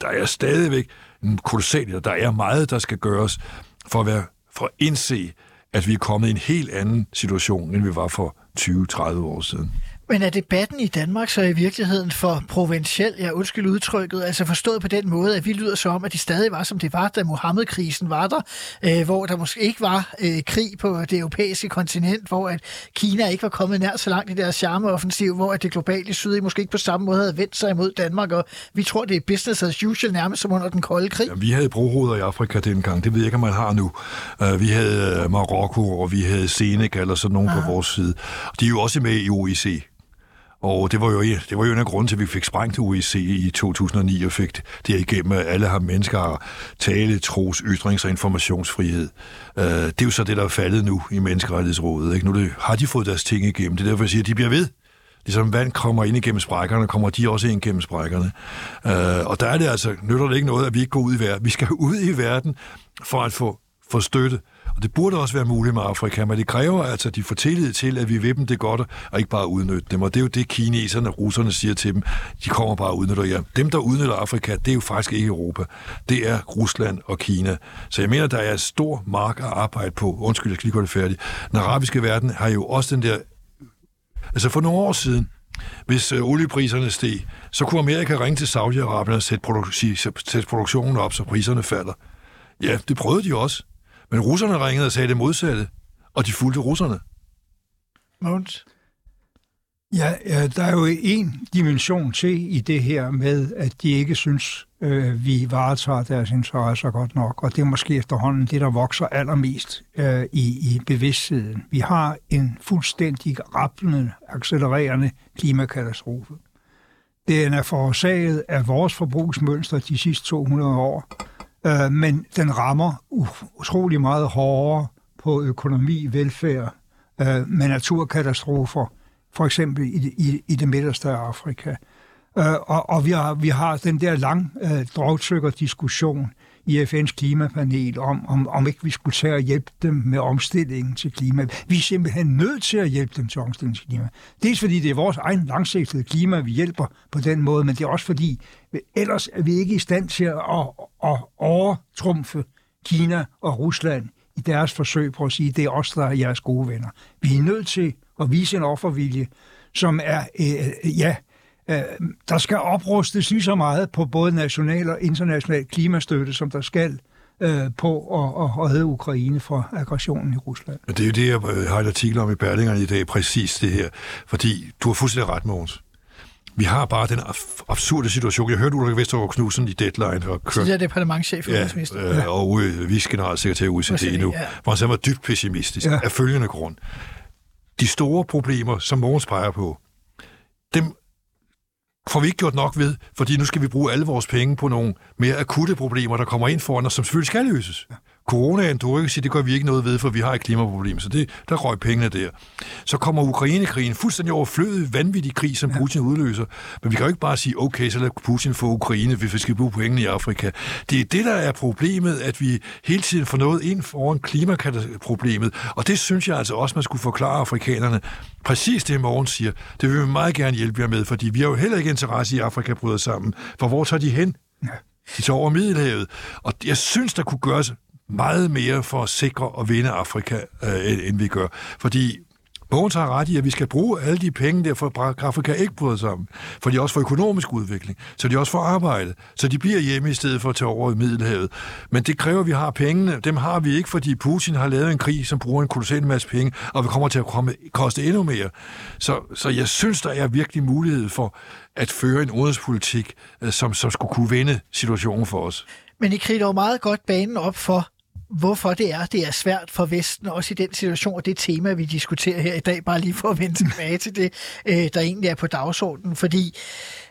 der er stadigvæk en kolossal, der er meget, der skal gøres for at, være, for at indse, at vi er kommet i en helt anden situation, end vi var for 20-30 år siden. Men er debatten i Danmark så i virkeligheden for provinciel, ja undskyld udtrykket, altså forstået på den måde, at vi lyder så om, at det stadig var, som det var, da Mohammed-krisen var der, øh, hvor der måske ikke var øh, krig på det europæiske kontinent, hvor at Kina ikke var kommet nær så langt i deres charmeoffensiv, hvor at det globale syd måske ikke på samme måde havde vendt sig imod Danmark, og vi tror, det er business as usual nærmest som under den kolde krig. Ja, vi havde brohoveder i Afrika dengang, det ved jeg ikke, om man har nu. Uh, vi havde Marokko, og vi havde Senegal og sådan nogen ja. på vores side. De er jo også med i OIC. Og det var jo, det var jo en af grunden til, at vi fik sprængt UIC i 2009 og fik det igennem, at alle har mennesker tale, tros, ytrings- og informationsfrihed. Øh, det er jo så det, der er faldet nu i Menneskerettighedsrådet. Ikke? Nu det, har de fået deres ting igennem. Det er derfor, jeg siger, at de bliver ved. Ligesom vand kommer ind igennem sprækkerne, kommer de også ind igennem sprækkerne. Øh, og der er det altså, nytter det ikke noget, at vi ikke går ud i verden. Vi skal ud i verden for at få, få støtte og det burde også være muligt med Afrika, men det kræver altså, at de får tillid til, at vi vil dem det godt, og ikke bare udnytte dem. Og det er jo det, kineserne og russerne siger til dem. De kommer bare og udnytter jer. Dem, der udnytter Afrika, det er jo faktisk ikke Europa. Det er Rusland og Kina. Så jeg mener, der er stor mark at arbejde på. Undskyld, jeg skal lige gøre det færdigt. Den arabiske verden har jo også den der... Altså for nogle år siden, hvis øh, oliepriserne steg, så kunne Amerika ringe til Saudi-Arabien og sætte, produk- sætte produktionen op, så priserne falder. Ja, det prøvede de også. Men russerne ringede og sagde det modsatte, og de fulgte russerne. Måns? Ja, der er jo en dimension til i det her med, at de ikke synes, øh, vi varetager deres interesser godt nok, og det er måske efterhånden det, der vokser allermest øh, i, i bevidstheden. Vi har en fuldstændig rappelende, accelererende klimakatastrofe. Den er forårsaget af vores forbrugsmønster de sidste 200 år, Øh, men den rammer utrolig meget hårdere på økonomi, velfærd, øh, med naturkatastrofer, for eksempel i, i, i det midterste af Afrika. Øh, og, og vi har, vi har den der lang øh, dragtrykker-diskussion i FN's klimapanel om, om, om ikke vi skulle tage og hjælpe dem med omstillingen til klima. Vi er simpelthen nødt til at hjælpe dem til omstillingen til klima. Dels fordi det er vores egen langsigtede klima, vi hjælper på den måde, men det er også fordi, ellers er vi ikke i stand til at, at, at overtrumfe Kina og Rusland i deres forsøg på at sige, det er os, der er jeres gode venner. Vi er nødt til at vise en offervilje, som er, øh, ja, øh, der skal oprustes lige så meget på både national og international klimastøtte, som der skal øh, på at, at redde Ukraine fra aggressionen i Rusland. Men det er jo det, jeg øh, har et artikel om i Berlingerne i dag, præcis det her. Fordi du har fuldstændig ret, Mogens. Vi har bare den ab- absurde situation. Jeg hørte Ulrik Vestergaard Knudsen i Deadline og kørte Tidligere departementchef Ja, øh, og øh, vicegeneralsekretær i OECD, nu, ja. hvor han så var dybt pessimistisk Ja. ja. af følgende grund. De store problemer, som Mogens peger på, dem får vi ikke gjort nok ved, fordi nu skal vi bruge alle vores penge på nogle mere akutte problemer, der kommer ind foran os, som selvfølgelig skal løses. Coronaen, du ikke sige, det gør vi ikke noget ved, for vi har et klimaproblem, så det, der røg pengene der. Så kommer Ukrainekrigen, fuldstændig overflødig, vanvittig krig, som Putin udløser. Men vi kan jo ikke bare sige, okay, så lad Putin få Ukraine, hvis vi skal bruge pengene i Afrika. Det er det, der er problemet, at vi hele tiden får noget ind foran klimaproblemet. Og det synes jeg altså også, man skulle forklare afrikanerne. Præcis det, Morgen siger. Det vil vi meget gerne hjælpe jer med, fordi vi har jo heller ikke interesse i, at Afrika bryder sammen. For hvor tager de hen? De tager over Middelhavet. Og jeg synes, der kunne gøres meget mere for at sikre og vinde Afrika, øh, end- vi gør. Fordi Mogens har ret i, at vi skal bruge alle de penge der, for Afrika ikke bryder sammen. For de også for økonomisk udvikling, så de også for arbejde, så de bliver hjemme i stedet for at tage over i Middelhavet. Men det kræver, at vi har pengene. Dem har vi ikke, fordi Putin har lavet en krig, som bruger en kolossal masse penge, og vi kommer til at komme, koste endnu mere. Så, så jeg synes, der er virkelig mulighed for at føre en udenrigspolitik, øh, som, som skulle kunne vende situationen for os. Men I kridter jo meget godt banen op for, hvorfor det er, det er svært for Vesten, også i den situation, og det tema, vi diskuterer her i dag, bare lige for at vende tilbage til det, øh, der egentlig er på dagsordenen, fordi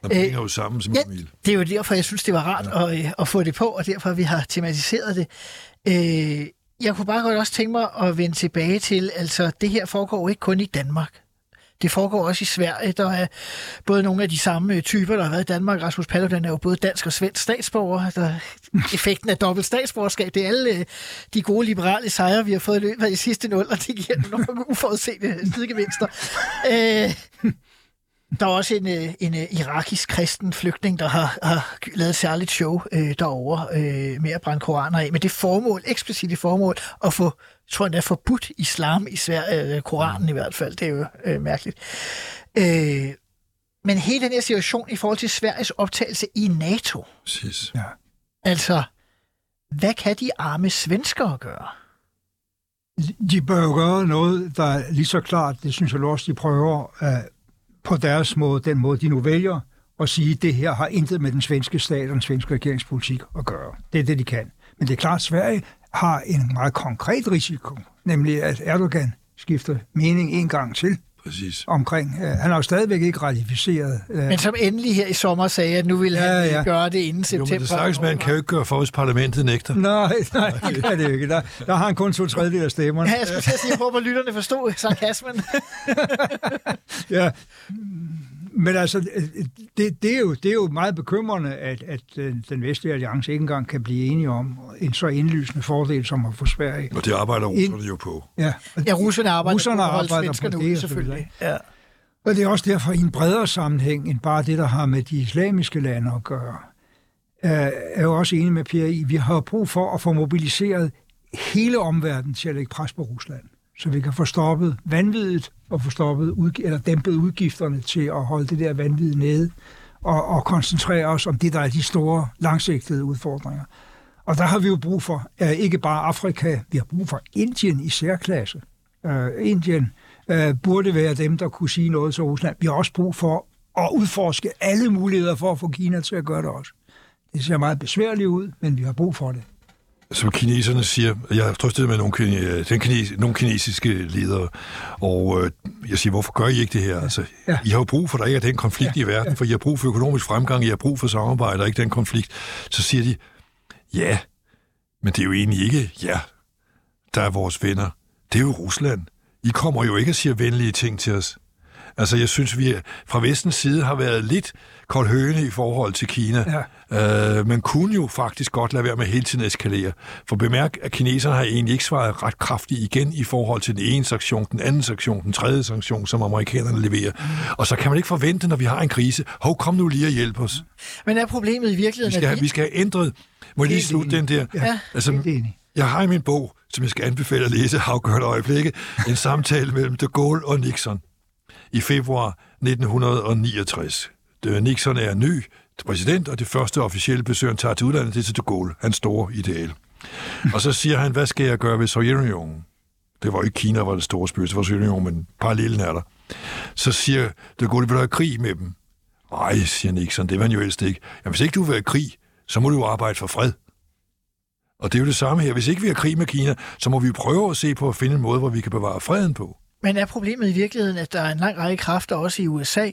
Og penge er jo sammen som ja, Emil. det er jo derfor, jeg synes, det var rart ja. at, øh, at få det på, og derfor vi har tematiseret det. Øh, jeg kunne bare godt også tænke mig at vende tilbage til, altså det her foregår ikke kun i Danmark. Det foregår også i Sverige. Der er både nogle af de samme øh, typer, der har været i Danmark. Rasmus Paludan er jo både dansk og svensk statsborger. Der, effekten af dobbelt statsborgerskab, det er alle øh, de gode liberale sejre, vi har fået i løbet af de sidste nul, og det giver nogle uforudsete øh, sidegevinster. Øh, der er også en, en irakisk kristen flygtning, der har, har lavet et særligt show øh, derovre øh, med at brænde koraner af. Men det formål, eksplicit formål, at få, tror jeg, er forbudt islam i Sverige, øh, koranen i hvert fald. Det er jo øh, mærkeligt. Øh, men hele den her situation i forhold til Sveriges optagelse i NATO, Præcis. Ja. altså, hvad kan de arme svenskere gøre? De bør jo gøre noget, der er lige så klart, det synes jeg også, de prøver uh, på deres måde, den måde, de nu vælger, at sige, at det her har intet med den svenske stat og den svenske regeringspolitik at gøre. Det er det, de kan. Men det er klart, at Sverige har en meget konkret risiko, nemlig at Erdogan skifter mening en gang til Præcis. omkring. Uh, han har jo stadigvæk ikke ratificeret. Uh, Men som endelig her i sommer sagde, at nu vil han Ja, ja, gøre det inden Jo, september. men det stakkels mand kan jo ikke gøre for, hvis parlamentet nægter. Nej, nej, det kan det jo ikke. Der, der har han kun to tredjedel af stemmerne. Ja, jeg skulle til at sige, jeg håber, at lytterne forstod sarkasmen. Ja, men altså, det, det, er, jo, det er jo meget bekymrende, at, at øh, den vestlige alliance ikke engang kan blive enige om en så indlysende fordel som at få Sverige. Og det arbejder russerne jo på. Ja, Ja, russerne arbejder Russerne på arbejder på det, ud, selvfølgelig. Ja. og det er også derfor i en bredere sammenhæng end bare det, der har med de islamiske lande at gøre. Øh, er jo også enig med Pierre i, vi har brug for at få mobiliseret hele omverdenen til at lægge pres på Rusland, så vi kan få stoppet vanviddet og få stoppet udg- eller dæmpet udgifterne til at holde det der vanvid nede og, og koncentrere os om det, der er de store langsigtede udfordringer. Og der har vi jo brug for uh, ikke bare Afrika, vi har brug for Indien i særklasse. Uh, Indien uh, burde være dem, der kunne sige noget til Rusland. Vi har også brug for at udforske alle muligheder for at få Kina til at gøre det også. Det ser meget besværligt ud, men vi har brug for det. Som kineserne siger, jeg har drøftet med nogle, kine, den kines, nogle kinesiske ledere, og øh, jeg siger, hvorfor gør I ikke det her? Altså, Ja. I har jo brug for, at der ikke er den konflikt Ja, i verden, for I har brug for økonomisk fremgang, I har brug for samarbejde, og ikke den konflikt. Så siger de, ja, men det er jo egentlig ikke ja, der er vores venner. Det er jo Rusland. I kommer jo ikke og siger venlige ting til os. Altså, jeg synes, vi fra vestens side har været lidt kold høne i forhold til Kina. Ja. Øh, man kunne jo faktisk godt lade være med hele tiden at eskalere. For bemærk, at kineserne har egentlig ikke svaret ret kraftigt igen i forhold til den ene sanktion, den anden sanktion, den tredje sanktion, som amerikanerne leverer. Mm. Og så kan man ikke forvente, når vi har en krise, hov, kom nu lige og hjælp os. Men er problemet i virkeligheden... Vi skal, have, vi skal have ændret... Må jeg lige slutte den der? Ja, altså, jeg har i min bog, som jeg skal anbefale at læse afgørende øjeblikke, en samtale mellem de Gaulle og Nixon i februar 1969. Øh, Nixon er ny præsident, og det første officielle besøg, han tager til udlandet, det er til de Gaulle, hans store ideal. Og så siger han, hvad skal jeg gøre ved Sovjetunionen? Det var ikke Kina, der var det store spørgsmål, det var Sovjetunionen, men parallellen er der. Så siger de Gaulle, vil du have krig med dem? Nej, siger Nixon, det vil han jo helst ikke. Jamen, hvis ikke du vil have krig, så må du jo arbejde for fred. Og det er jo det samme her. Hvis ikke vi har krig med Kina, så må vi prøve at se på at finde en måde, hvor vi kan bevare freden på. Men er problemet i virkeligheden, at der er en lang række kræfter, også i USA,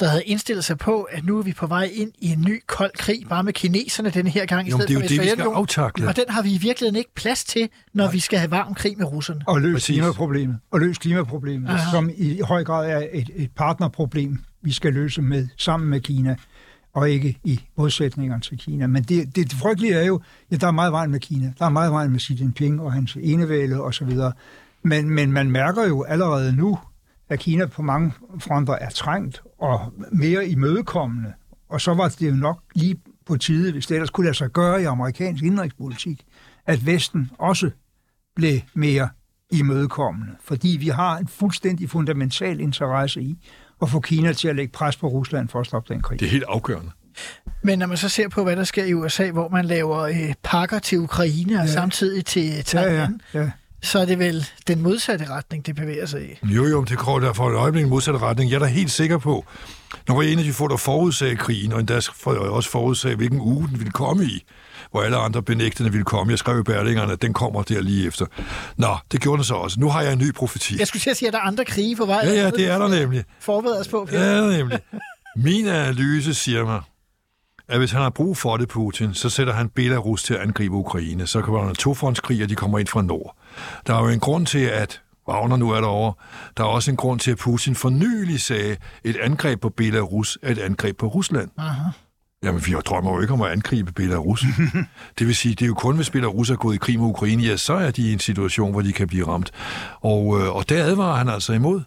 der havde indstillet sig på, at nu er vi på vej ind i en ny kold krig, bare med kineserne den her gang, i stedet det er jo det, vi skal aftakle. Og den har vi i virkeligheden ikke plads til, når Nej. vi skal have varm krig med russerne. Og løse klimaproblemet, og løse klimaproblemet Aha. som i høj grad er et, et partnerproblem, vi skal løse med sammen med Kina og ikke i modsætninger til Kina. Men det, det, det frygtelige er jo, at der er meget vejen med Kina. Der er meget vejen med Xi Jinping og hans enevælde osv. Men, men man mærker jo allerede nu, at Kina på mange fronter er trængt og mere imødekommende. Og så var det jo nok lige på tide, hvis det ellers kunne lade sig gøre i amerikansk indrigspolitik, at Vesten også blev mere imødekommende. Fordi vi har en fuldstændig fundamental interesse i at få Kina til at lægge pres på Rusland for at stoppe den krig. Det er helt afgørende. Men når man så ser på, hvad der sker i USA, hvor man laver øh, pakker til Ukraine og ja. samtidig til Taiwan, ja, ja, ja så er det vel den modsatte retning, det bevæger sig i. Jo, jo, det går der for et øjeblik modsatte retning. Jeg er da helt sikker på, når en af de få, der forudsagde krigen, og endda også forudsagde, hvilken uge den ville komme i, hvor alle andre benægtende ville komme. Jeg skrev i Berlingerne, at den kommer der lige efter. Nå, det gjorde den så også. Nu har jeg en ny profeti. Jeg skulle til at sige, at der er andre krige på vej. Ja, ja, det er der nemlig. Forbered os på, Peter. Ja, nemlig. Min analyse siger mig, at hvis han har brug for det, Putin, så sætter han Belarus til at angribe Ukraine. Så kan der en tofrontskrig, og de kommer ind fra nord. Der er jo en grund til, at Wagner nu er derovre. Der er også en grund til, at Putin for nylig sagde, et angreb på Belarus er et angreb på Rusland. Aha. Jamen, vi drømmer jo ikke om at angribe Belarus. det vil sige, det er jo kun, hvis Belarus er gået i krig med Ukraine, ja, så er de i en situation, hvor de kan blive ramt. Og, øh, og der advarer han altså imod.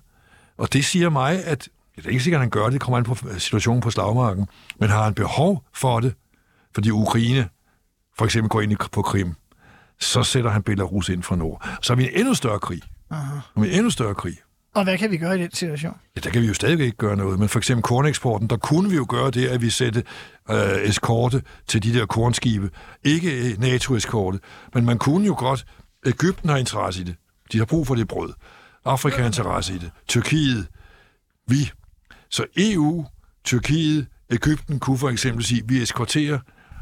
Og det siger mig, at det er ikke sikkert, at han gør det, det kommer an på situationen på slagmarken, men har han behov for det, fordi Ukraine for eksempel går ind på Krim, så sætter han Belarus ind fra nord. Så er vi en endnu større krig. Aha. En endnu større krig. Og hvad kan vi gøre i den situation? Ja, der kan vi jo stadig ikke gøre noget. Men for eksempel korneksporten, der kunne vi jo gøre det, at vi sætte øh, eskorte til de der kornskibe. Ikke NATO-eskorte, men man kunne jo godt... Ægypten har interesse i det. De har brug for det brød. Afrika har interesse i det. Tyrkiet, vi. Så EU, Tyrkiet, Ægypten kunne for eksempel sige, at vi eskorterer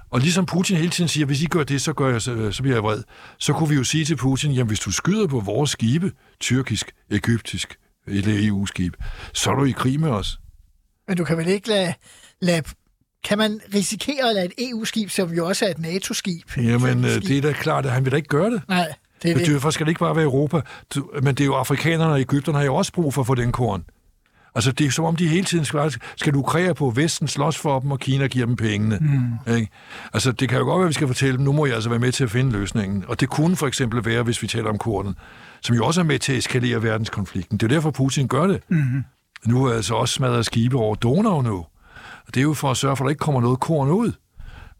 og ligesom Putin hele tiden siger, hvis I gør det, så, gør jeg, så, så bliver jeg vred. Så kunne vi jo sige til Putin, jamen hvis du skyder på vores skibe, tyrkisk, egyptisk eller EU-skib, så er du i krig med os. Men du kan vel ikke lade, lade kan man risikere at lade et EU-skib, som jo også er et NATO-skib? Jamen, øh, det er da klart, at han vil da ikke gøre det. Nej, det er det. Derfor skal det ikke bare være Europa. Men det er jo afrikanerne og Ægypterne har jo også brug for at få den korn. Altså, det er som om, de hele tiden skal, skal lukrere på, Vesten slås for dem, og Kina giver dem pengene. Mm. Ikke? Altså, det kan jo godt være, at vi skal fortælle dem, nu må jeg altså være med til at finde løsningen. Og det kunne for eksempel være, hvis vi taler om korten, som jo også er med til at eskalere verdenskonflikten. Det er derfor, Putin gør det. Mm. Nu er altså også smadret skibe over Donau nu. Og det er jo for at sørge for, at der ikke kommer noget korn ud.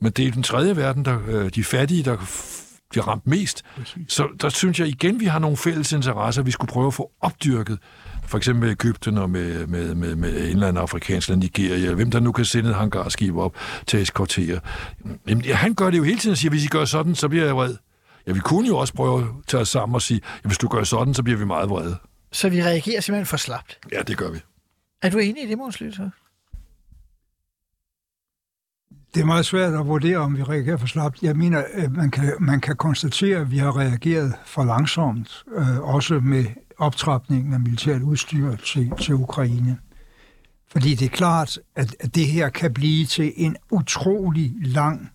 Men det er den tredje verden, der, øh, de fattige, der bliver ramt mest. Præcis. Så der synes jeg igen, vi har nogle fælles interesser, vi skulle prøve at få opdyrket for eksempel med Ægypten og med, med, med, med en eller anden afrikansk land, Nigeria, hvem der nu kan sende et hangarskib op til at eskortere. Jamen, ja, han gør det jo hele tiden og siger, hvis I gør sådan, så bliver jeg vred. Ja, vi kunne jo også prøve at tage os sammen og sige, ja, hvis du gør sådan, så bliver vi meget vrede. Så vi reagerer simpelthen for slapt? Ja, det gør vi. Er du enig i det, Måns så? Det er meget svært at vurdere, om vi reagerer for slapt. Jeg mener, at man kan, man kan konstatere, at vi har reageret for langsomt, øh, også med optrapningen af militært udstyr til, til Ukraine. Fordi det er klart, at, at det her kan blive til en utrolig lang,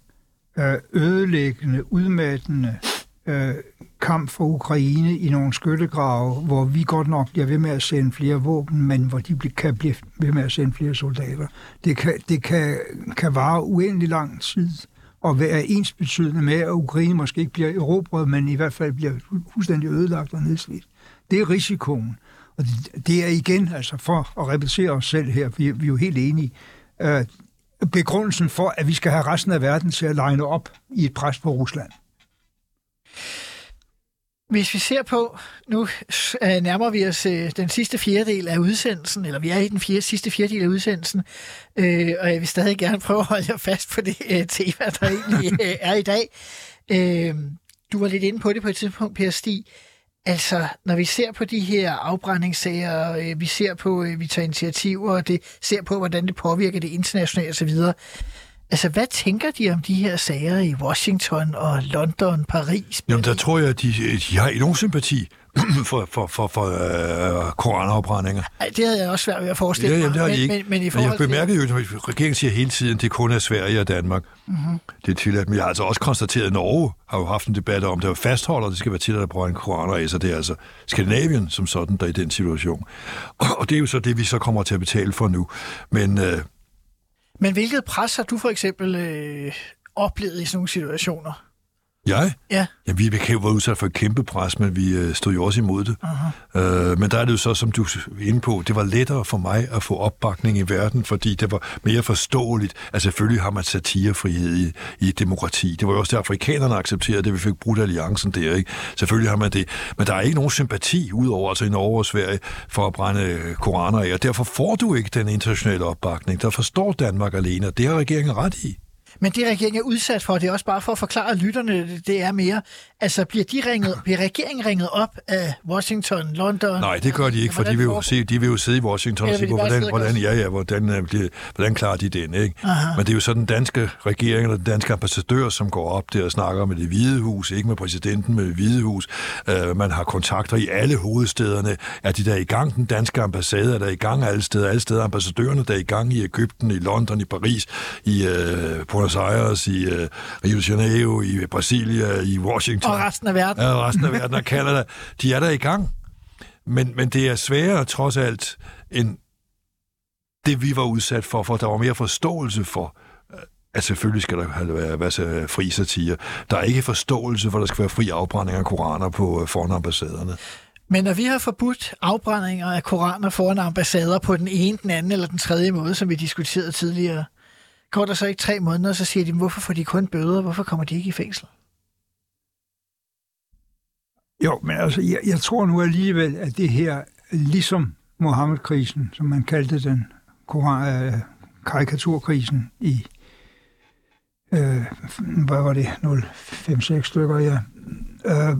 øh, ødelæggende, udmattende øh, kamp for Ukraine i nogle skyttegrave, hvor vi godt nok bliver ved med at sende flere våben, men hvor de kan blive ved med at sende flere soldater. Det kan, det kan, kan vare uendelig lang tid og være ens betydende med, at Ukraine måske ikke bliver erobret, men i hvert fald bliver fuldstændig ødelagt og nedslidt. Det er risikoen. Og det, er igen, altså for at repetere os selv her, vi, vi er jo helt enige, øh, begrundelsen for, at vi skal have resten af verden til at line op i et pres på Rusland. Hvis vi ser på, nu øh, nærmer vi os øh, den sidste fjerdedel af udsendelsen, eller vi er i den fjerde, sidste fjerdedel af udsendelsen, øh, og jeg vil stadig gerne prøve at holde jer fast på det øh, tema, der egentlig øh, er i dag. Øh, du var lidt inde på det på et tidspunkt, Per Stig. Altså, når vi ser på de her afbrændingssager, øh, vi ser på, øh, vi tager initiativer, og det ser på, hvordan det påvirker det internationale osv., Altså, hvad tænker de om de her sager i Washington og London, Paris? Jamen, der tror jeg, at de, de har enorm sympati for, for, for, for øh, koranafbrændinger. Ej, det havde jeg også svært ved at forestille Ja, jamen, det har mig. de ikke. Men, men, men i jeg forhold til... bemærkede jo, at regeringen siger hele tiden, at det kun er Sverige og Danmark. Mm-hmm. Det er tilladt. Men jeg har altså også konstateret, at Norge har jo haft en debat om, det jo fastholder, at det skal være tilladt at brænde koraner af, så det er altså Skandinavien som sådan, der er i den situation. Og, og det er jo så det, vi så kommer til at betale for nu. Men øh, Men hvilket pres har du for eksempel øh, oplevet i sådan nogle situationer? Jeg? Ja. Ja, vi være udsat for et kæmpe pres, men vi øh, stod jo også imod det. Uh-huh. Øh, men der er det jo så, som du er inde på, det var lettere for mig at få opbakning i verden, fordi det var mere forståeligt. Altså selvfølgelig har man satirefrihed i, i et demokrati. Det var jo også det, afrikanerne accepterede, det vi fik brudt alliancen der, ikke? Selvfølgelig har man det. Men der er ikke nogen sympati udover altså i Norge og Sverige for at brænde koraner af, og derfor får du ikke den internationale opbakning. Der forstår Danmark alene, og det har regeringen ret i. Men det, regeringen er udsat for, det er også bare for at forklare lytterne, det- er mere, altså bliver, de ringet, bliver regeringen ringet op af Washington, London? Nej, det gør de ikke, for de vil, jo se, de vil jo sidde i Washington og sige, hvordan, hvordan, ja, ja, hvordan, øh, hvordan klarer de den, ikke? Aha. Men det er jo så den danske regering eller den danske ambassadør, som går op der og snakker med det hvide hus, ikke med præsidenten, med det hvide hus. Uh, man har kontakter i alle hovedstederne. Er de der i gang? Den danske ambassade er der i gang alle steder. Alle steder ambassadørerne der er i gang i Ægypten, i London, i Paris, i uh, Buenos Aires, i uh, Rio de Janeiro, i Brasilia, i Washington. Og resten af verden. Ja, resten af verden og Canada. De er der i gang. Men, men det er sværere trods alt end det, vi var udsat for, for der var mere forståelse for, øh, at selvfølgelig skal der være, være fri satire. Der er ikke forståelse for, at der skal være fri afbrænding af koraner på øh, foran ambassaderne. Men når vi har forbudt afbrændinger af koraner foran ambassader på den ene, den anden eller den tredje måde, som vi diskuterede tidligere, går der så ikke tre måneder, så siger de, hvorfor får de kun bøder? Hvorfor kommer de ikke i fængsel? Jo, men altså, jeg, jeg tror nu alligevel, at det her, ligesom Mohammed-krisen, som man kaldte den, koran, øh, karikaturkrisen i, øh, hvad var det, 0,5-6 stykker, ja, øh,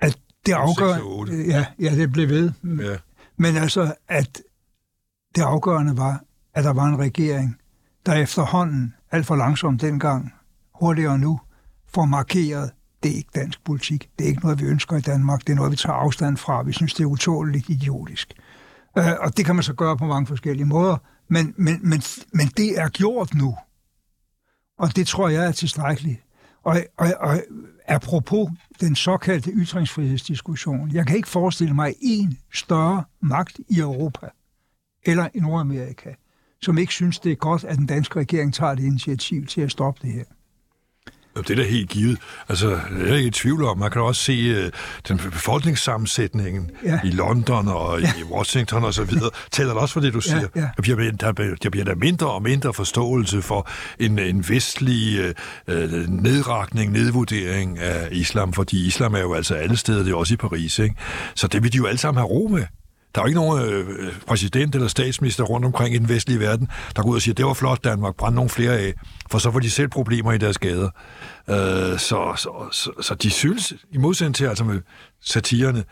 at det afgør... 6 og 8. Ja, ja, det blev ved. Ja. Men altså, at det afgørende var, at der var en regering, der efterhånden, alt for langsomt dengang, hurtigere nu, får markeret, det er ikke dansk politik. Det er ikke noget, vi ønsker i Danmark. Det er noget, vi tager afstand fra. Vi synes, det er utåligt idiotisk. Øh, og det kan man så gøre på mange forskellige måder. Men, men, men, men det er gjort nu. Og det tror jeg er tilstrækkeligt. Og, og, og apropos den såkaldte ytringsfrihedsdiskussion, jeg kan ikke forestille mig en større magt i Europa eller i Nordamerika, som ikke synes, det er godt, at den danske regering tager det initiativ til at stoppe det her. Det er da helt givet. Altså, det er jeg ikke i tvivl om. Man kan også se uh, den befolkningssammensætningen Ja. ja. i London og ja. i Washington og så videre. Tæller det også for det, du siger? ja. Der, bliver, der, der bliver der mindre og mindre forståelse for en, en vestlig uh, nedrakning, nedvurdering af islam, fordi islam er jo altså alle steder, det er også i Paris. Ikke? Så det vil de jo alle sammen have ro med. Der er jo ikke nogen øh, præsident eller statsminister rundt omkring i den vestlige verden, der går ud og siger, det var flot Danmark, brænd nogle flere af, for så får de selv problemer i deres gader. Øh, så, så, så, så de synes, i modsætning til altså med satirerne,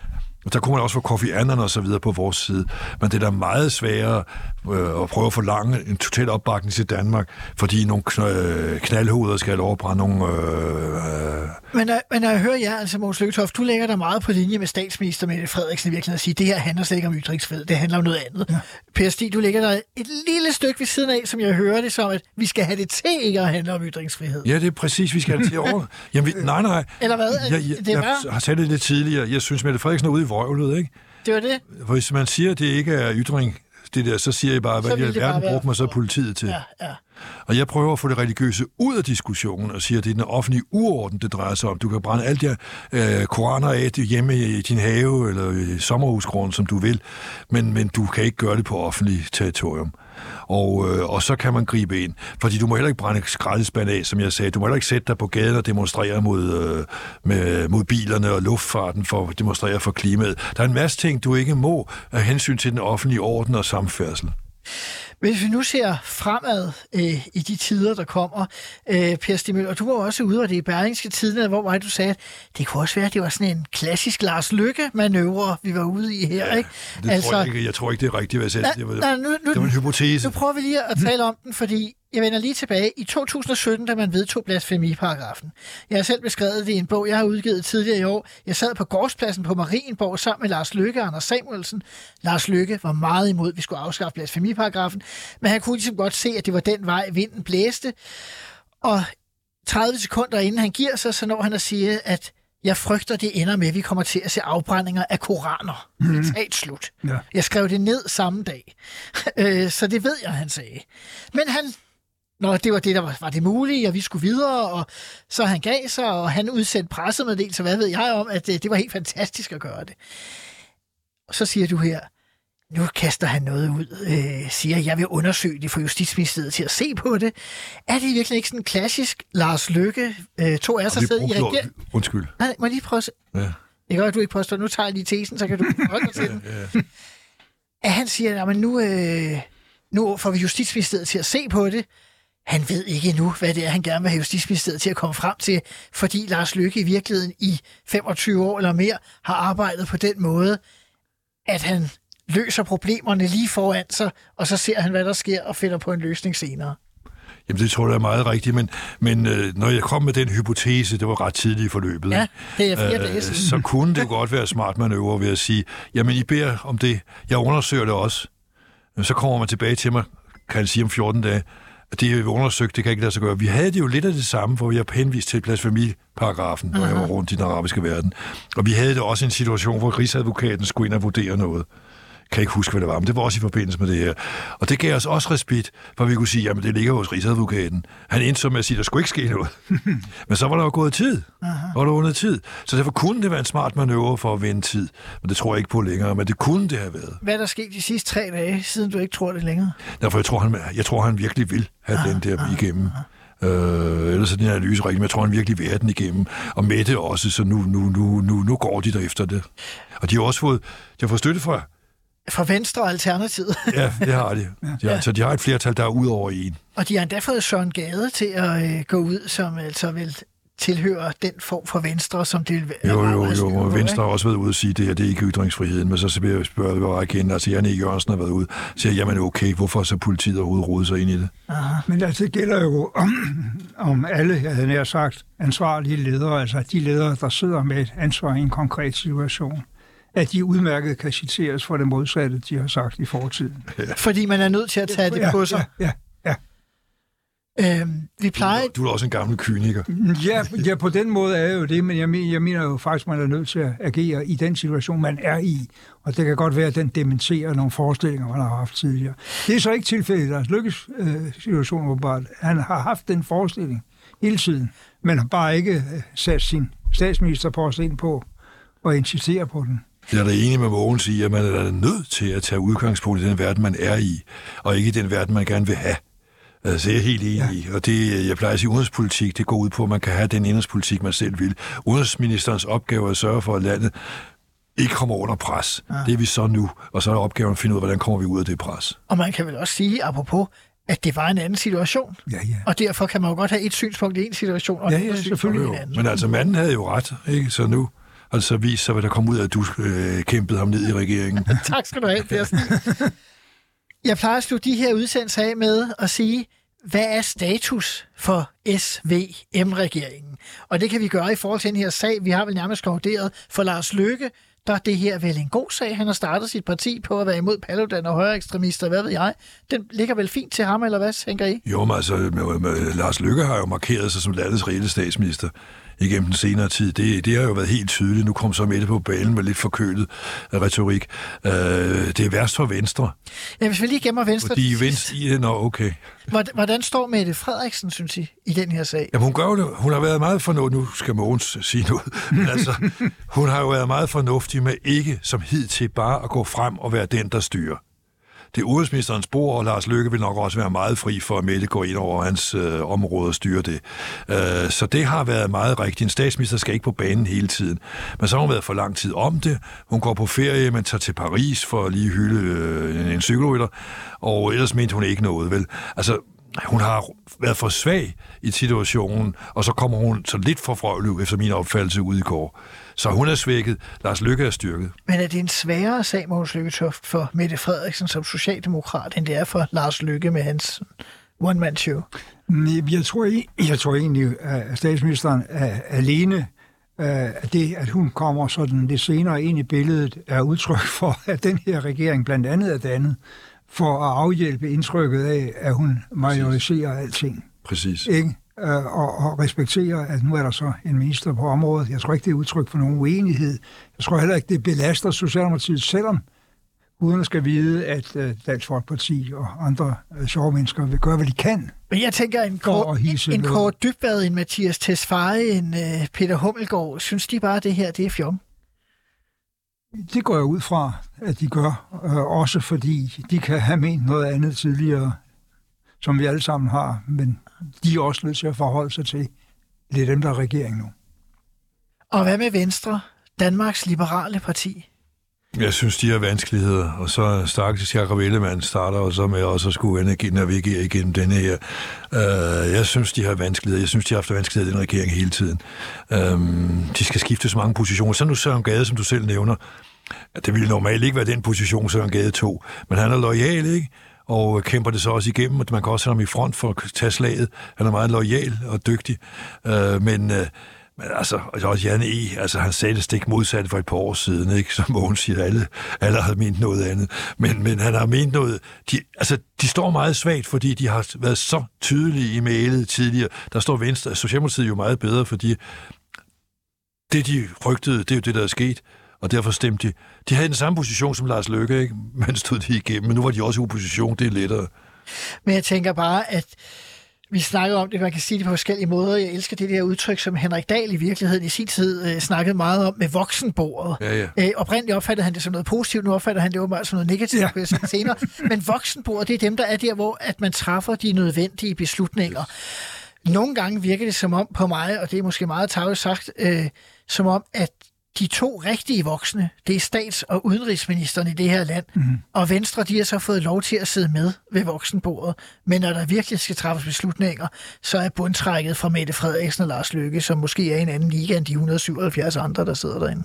Og der kunne man også få Kofi Annan og så videre på vores side. Men det er da meget sværere øh, at prøve at forlange en total opbakning til Danmark, fordi nogle kn- øh, knaldhoveder skal overbrænde nogle... Øh, øh, Men, når- men når jeg hører jer, altså Måns Lykketoft, du lægger dig meget på linje med statsminister Mette Frederiksen i virkeligheden og siger, det her handler slet ikke om ytringsfrihed, det handler om noget andet. Ja. Per Stig, du lægger dig et lille stykke ved siden af, som jeg hører det som, at vi skal have det til ikke at handle om ytringsfrihed. ja, det er præcis, vi skal have det til over. Jamen, vi, nej, nej. Eller hvad? Jeg, jeg, Det er jeg, har sagt det lidt tidligere. Jeg synes, Mette Frederiksen er ude i vrøvlet, ikke? Det var det. For hvis man siger, at det ikke er ytring, det der, så siger jeg bare, hvad i alverden brugte man så politiet til? Ja, ja. Og jeg prøver at få det religiøse ud af diskussionen og siger, at det er den offentlige uorden, det drejer sig om. Du kan brænde alt de her øh, koraner af hjemme i din have eller i sommerhusgrunden, som du vil, men, men du kan ikke gøre det på offentlig territorium. Og, øh, og så kan man gribe ind. Fordi du må heller ikke brænde skraldespand af, som jeg sagde. Du må heller ikke sætte dig på gaden og demonstrere mod, øh, med, mod bilerne og luftfarten for at demonstrere for klimaet. Der er en masse ting, du ikke må af hensyn til den offentlige orden og samfærdsel. Hvis vi nu ser fremad øh, i de tider, der kommer, øh, Per Stig Møller, du var også ude, og det i Berlingske Tidene, hvor var det, du sagde, at det kunne også være, at det var sådan en klassisk Lars Lykke-manøvre, vi var ude i her, ikke? Det altså, tror jeg, ikke, jeg tror ikke, det er rigtigt, hvad jeg sagde. Nej, Det var, nej, nu, nu, det var en hypotese. Nu prøver vi lige at tale om den, fordi jeg vender lige tilbage. I 2017, da man vedtog blasfemiparagrafen. Jeg har selv beskrevet det i en bog, jeg har udgivet tidligere i år. Jeg sad på gårdspladsen på Marienborg sammen med Lars Lykke og Anders Samuelsen. Lars Lykke var meget imod, at vi skulle afskaffe blasfemiparagrafen, men han kunne ligesom godt se, at det var den vej, vinden blæste. Og 30 sekunder inden han giver sig, så når han at sige, at jeg frygter, det ender med, at vi kommer til at se afbrændinger af koraner. Mm. Citat slut. Ja. Jeg skrev det ned samme dag. Øh, så det ved jeg, han sagde. Men han, når det var det, der var, var det mulige, og vi skulle videre, og så han gav sig, og han udsendte pressemeddelelse, hvad ved jeg om, at det, det var helt fantastisk at gøre det. Og så siger du her, nu kaster han noget ud, øh, siger, jeg vil undersøge det for Justitsministeriet til at se på det. Er det virkelig ikke sådan en klassisk Lars Lykke, øh, to Og sig sidder i regeringen? Undskyld. Nej, må jeg lige prøve at? Ja. Det godt, at du ikke påstår. Nu tager jeg lige tesen, så kan du holde dig til den. At han siger, at nu, øh, nu får vi Justitsministeriet til at se på det. Han ved ikke endnu, hvad det er, han gerne vil have Justitsministeriet til at komme frem til, fordi Lars Lykke i virkeligheden i 25 år eller mere har arbejdet på den måde, at han løser problemerne lige foran sig, og så ser han, hvad der sker, og finder på en løsning senere. Jamen, det tror jeg er meget rigtigt, men, men øh, når jeg kom med den hypotese, det var ret tidligt i forløbet, Ja, det er fire dage siden. så kunne det jo godt være smart manøvre ved at sige, jamen, I beder om det, jeg undersøger det også. Så kommer man tilbage til mig, kan jeg sige om 14 dage, det er jo undersøgt, det kan ikke lade sig gøre. Vi havde det jo lidt af det samme, hvor vi har henvist til blasfemiparagrafen, når jeg var rundt i den arabiske verden. Og vi havde det også en situation, hvor rigsadvokaten skulle ind og vurdere noget kan ikke huske, hvad det var, men det var også i forbindelse med det her. Og det gav os også respekt, for vi kunne sige, jamen det ligger hos Rigsadvokaten. Han endte så med at sige, der skulle ikke ske noget. men så var der jo gået tid. Aha. Var der vundet tid. Så derfor kunne det være en smart manøvre for at vinde tid. Men det tror jeg ikke på længere, men det kunne det have været. Hvad er der sket de sidste tre dage, siden du ikke tror det længere? Derfor jeg tror, han, jeg tror, han virkelig vil have den der igennem. Øh, ellers er din analyse rigtig, men jeg tror, han virkelig vil den igennem. Og Mette også, så nu, nu, nu, nu, nu går de der efter det. Og de har også fået, de har fået støtte fra Fra Venstre og Alternativet. Ja, det har de. de har, så de har et flertal, der er ud over en. Og de har endda fået Søren Gade til at øh, gå ud, som altså vil tilhøre den form for Venstre, som det vil være. Jo, jo, jo. Og på, Venstre har også været ude og sige, at det her det er ikke ytringsfriheden. Men så spørger jeg bare igen, altså Janne E. Jørgensen har været ude og siger, jamen okay, hvorfor så politiet overhovedet rode sig ind i det? Men altså, det gælder jo om, om alle, jeg havde nær sagt, ansvarlige ledere, altså de ledere, der sidder med et ansvar i en konkret situation, at de udmærket kan citeres for det modsatte, de har sagt i fortiden. Fordi man er nødt til at tage det på sig. Ja, ja, Øhm, vi plejer... Du er også en gammel kyniker. ja. ja, på den måde er jo det, men jeg mener, jeg mener jo faktisk, man er nødt til at agere i den situation, man er i. Og det kan godt være, at den dementerer nogle forestillinger, man har haft tidligere. Det er så ikke tilfældet. Lars Lykkes øh, situation, åbenbart. Han har haft den forestilling hele tiden, men har bare ikke øh, sat sin statsministerpost ind på og insistere på den. Jeg er da enig med Mogens i, at man er nødt til at tage udgangspunkt i den verden, man er i, og ikke i den verden, man gerne vil have. Altså, jeg er helt enig i. Og det, jeg plejer at sige, udenrigspolitik, det går ud på, at man kan have den indrigspolitik, man selv vil. Udenrigsministerens opgave er at sørge for, at landet ikke kommer under pres. Ja. Det er vi så nu. Og så er opgaven at finde ud af, hvordan kommer vi ud af det pres. Og man kan vel også sige, apropos, at det var en anden situation. Ja, ja. Og derfor kan man jo godt have et synspunkt i en situation, og Ja, et ja, andet synspunkt selvfølgelig. i en anden. Men altså, manden havde jo ret, ikke? Så nu og så vise sig, hvad der kom ud af, at du øh, kæmpede ham ned i regeringen. tak skal du have, Stig. Jeg plejer at slutte de her udsendelser af med at sige, hvad er status for SVM-regeringen? Og det kan vi gøre i forhold til den her sag. Vi har vel nærmest konkluderet for Lars Løkke, der er det her vel en god sag. Han har startet sit parti på at være imod Paludan og højere ekstremister, hvad ved jeg. Den ligger vel fint til ham, eller hvad, tænker I? Jo, men altså, med, med, Lars Løkke har jo markeret sig som landets reelle statsminister igennem den senere tid. Det, det har jo været helt tydeligt. Nu kom så Mette på banen med lidt forkølet retorik. Øh, det er værst for Venstre. Ja, hvis vi lige gemmer Venstre... Fordi Venstre... Ja, nå, okay. Hvordan står Mette Frederiksen, synes I, i den her sag? Jamen, hun gør det. Hun har været meget fornuftig. Nu skal Mogens sige noget. Men altså, hun har jo været meget fornuftig med ikke som hidtil bare at gå frem og være den, der styrer det er udenrigsministerens bord, og Lars Løkke vil nok også være meget fri for, at Mette går ind over hans øh, område og styrer det. Øh, så det har været meget rigtigt. En statsminister skal ikke på banen hele tiden. Men så har hun været for lang tid om det. Hun går på ferie, men tager til Paris for at lige hylde øh, en, en cykelrytter, og ellers mente hun ikke noget, vel? Altså, hun har været for svag i situationen, og så kommer hun så lidt for frøvlet, efter min opfattelse, ud i går. Så hun er svækket. Lars Lykke er styrket. Men er det en sværere sag, Mogens Lykketoft, for Mette Frederiksen som socialdemokrat, end det er for Lars Lykke med hans one-man-show? Jeg tror, jeg tror egentlig, at statsministeren er alene at det, at hun kommer sådan lidt senere ind i billedet, er udtryk for, at den her regering blandt andet er dannet for at afhjælpe indtrykket af, at hun majoriserer alting. Præcis. Ikke? Øh, og, og respektere, at nu er der så en minister på området. Jeg tror ikke, det er udtryk for nogen uenighed. Jeg tror heller ikke, det belaster Socialdemokratiet, selvom uden at skal vide, at uh, Dansk Folkeparti og andre uh, sjove mennesker vil gøre, hvad de kan. Men jeg tænker, en kort, en kort Dybvad, en Mathias Tesfaye, en uh, Peter Hummelgaard, synes de bare, at det her det er fjom? Det går jeg ud fra, at de gør, uh, også fordi de kan have ment noget andet tidligere, som vi alle sammen har, men de er også nødt til at forholde sig til. Det er dem, der er regering nu. Og hvad med Venstre, Danmarks Liberale Parti? Jeg synes, de har vanskeligheder, og så stakkels Jacob Ellemann starter og så med også at skulle navigere igennem denne her. Uh, jeg synes, de har vanskeligheder. Jeg synes, de har haft vanskeligheder i den regering hele tiden. Um, de skal skifte så mange positioner. Så nu Søren Gade, som du selv nævner, det ville normalt ikke være den position, Søren Gade tog, men han er lojal, ikke? Og øh, kæmper det så også igennem, at man kan også have ham i front for at tage slaget. Han er meget lojal og dygtig, øh, men... Øh, men altså, også Jan E., altså han sagde det stik modsatte for et par år siden, ikke? Som Mogens siger, alle, alle har ment noget andet. Men, men han har ment noget... De, altså, de står meget svagt, fordi de har været så tydelige i mailet tidligere. Der står Venstre, Socialdemokratiet jo meget bedre, fordi det, de frygtede, det er jo det, der er sket og derfor stemte de. De havde den samme position som Lars Løkke, ikke? men stod de igennem, men nu var de også i opposition, det er lettere. Men jeg tænker bare, at vi snakker om det, man kan sige det på forskellige måder. Jeg elsker det der udtryk, som Henrik Dahl i virkeligheden i sin tid øh, snakkede meget om med voksenbordet. Ja, ja. Øh, oprindeligt opfattede han det som noget positivt, nu opfatter han det åbenbart som noget negativt ja. senere. Men voksenbordet, det er dem, der er der, hvor at man træffer de nødvendige beslutninger. Nogle gange virker det som om på mig, og det er måske meget taget sagt, øh, som om, at de to rigtige voksne, det er stats- og udenrigsministeren i det her land, mm. og Venstre, de har så fået lov til at sidde med ved voksenbordet. Men når der virkelig skal træffes beslutninger, så er bundtrækket fra Mette Frederiksen og Lars Løkke, som måske er en anden liga end de 177 andre, der sidder derinde.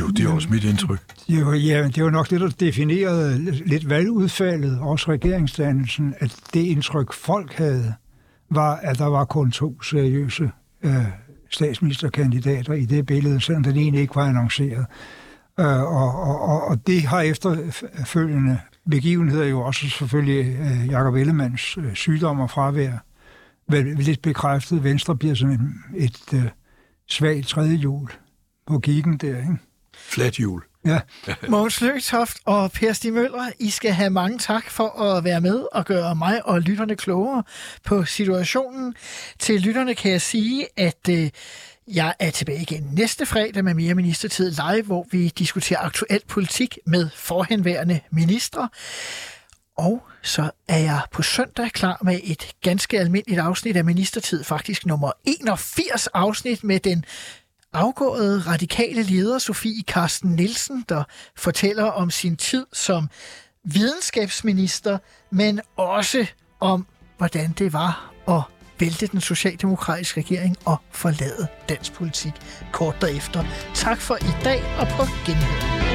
Jo, det er også mit indtryk. Jo, ja, det var nok det, der definerede lidt valgudfaldet, også regeringsdannelsen, at det indtryk, folk havde, var, at der var kun to seriøse øh, statsministerkandidater i det billede, selvom den ene ikke var annonceret. Øh, og, og, og det har efterfølgende begivenheder jo også selvfølgelig øh, Jakob Ellemands øh, sygdom og fravær vel lidt bekræftet. Venstre bliver sådan et, et øh, svagt tredje hjul på giggen der, ikke? Flat hjul. Ja. Mogens Løgtoft og Per Stig Møller, I skal have mange tak for at være med og gøre mig og lytterne klogere på situationen. Til lytterne kan jeg sige, at øh, jeg er tilbage igen næste fredag med mere Ministertid Live, hvor vi diskuterer aktuel politik med forhenværende ministre. Og så er jeg på søndag klar med et ganske almindeligt afsnit af Ministertid, faktisk nummer 81 afsnit med den afgåede radikale leder Sofie Karsten Nielsen, der fortæller om sin tid som videnskabsminister, men også om, hvordan det var at vælte den socialdemokratiske regering og forlade dansk politik kort derefter. Tak for i dag og på genhør.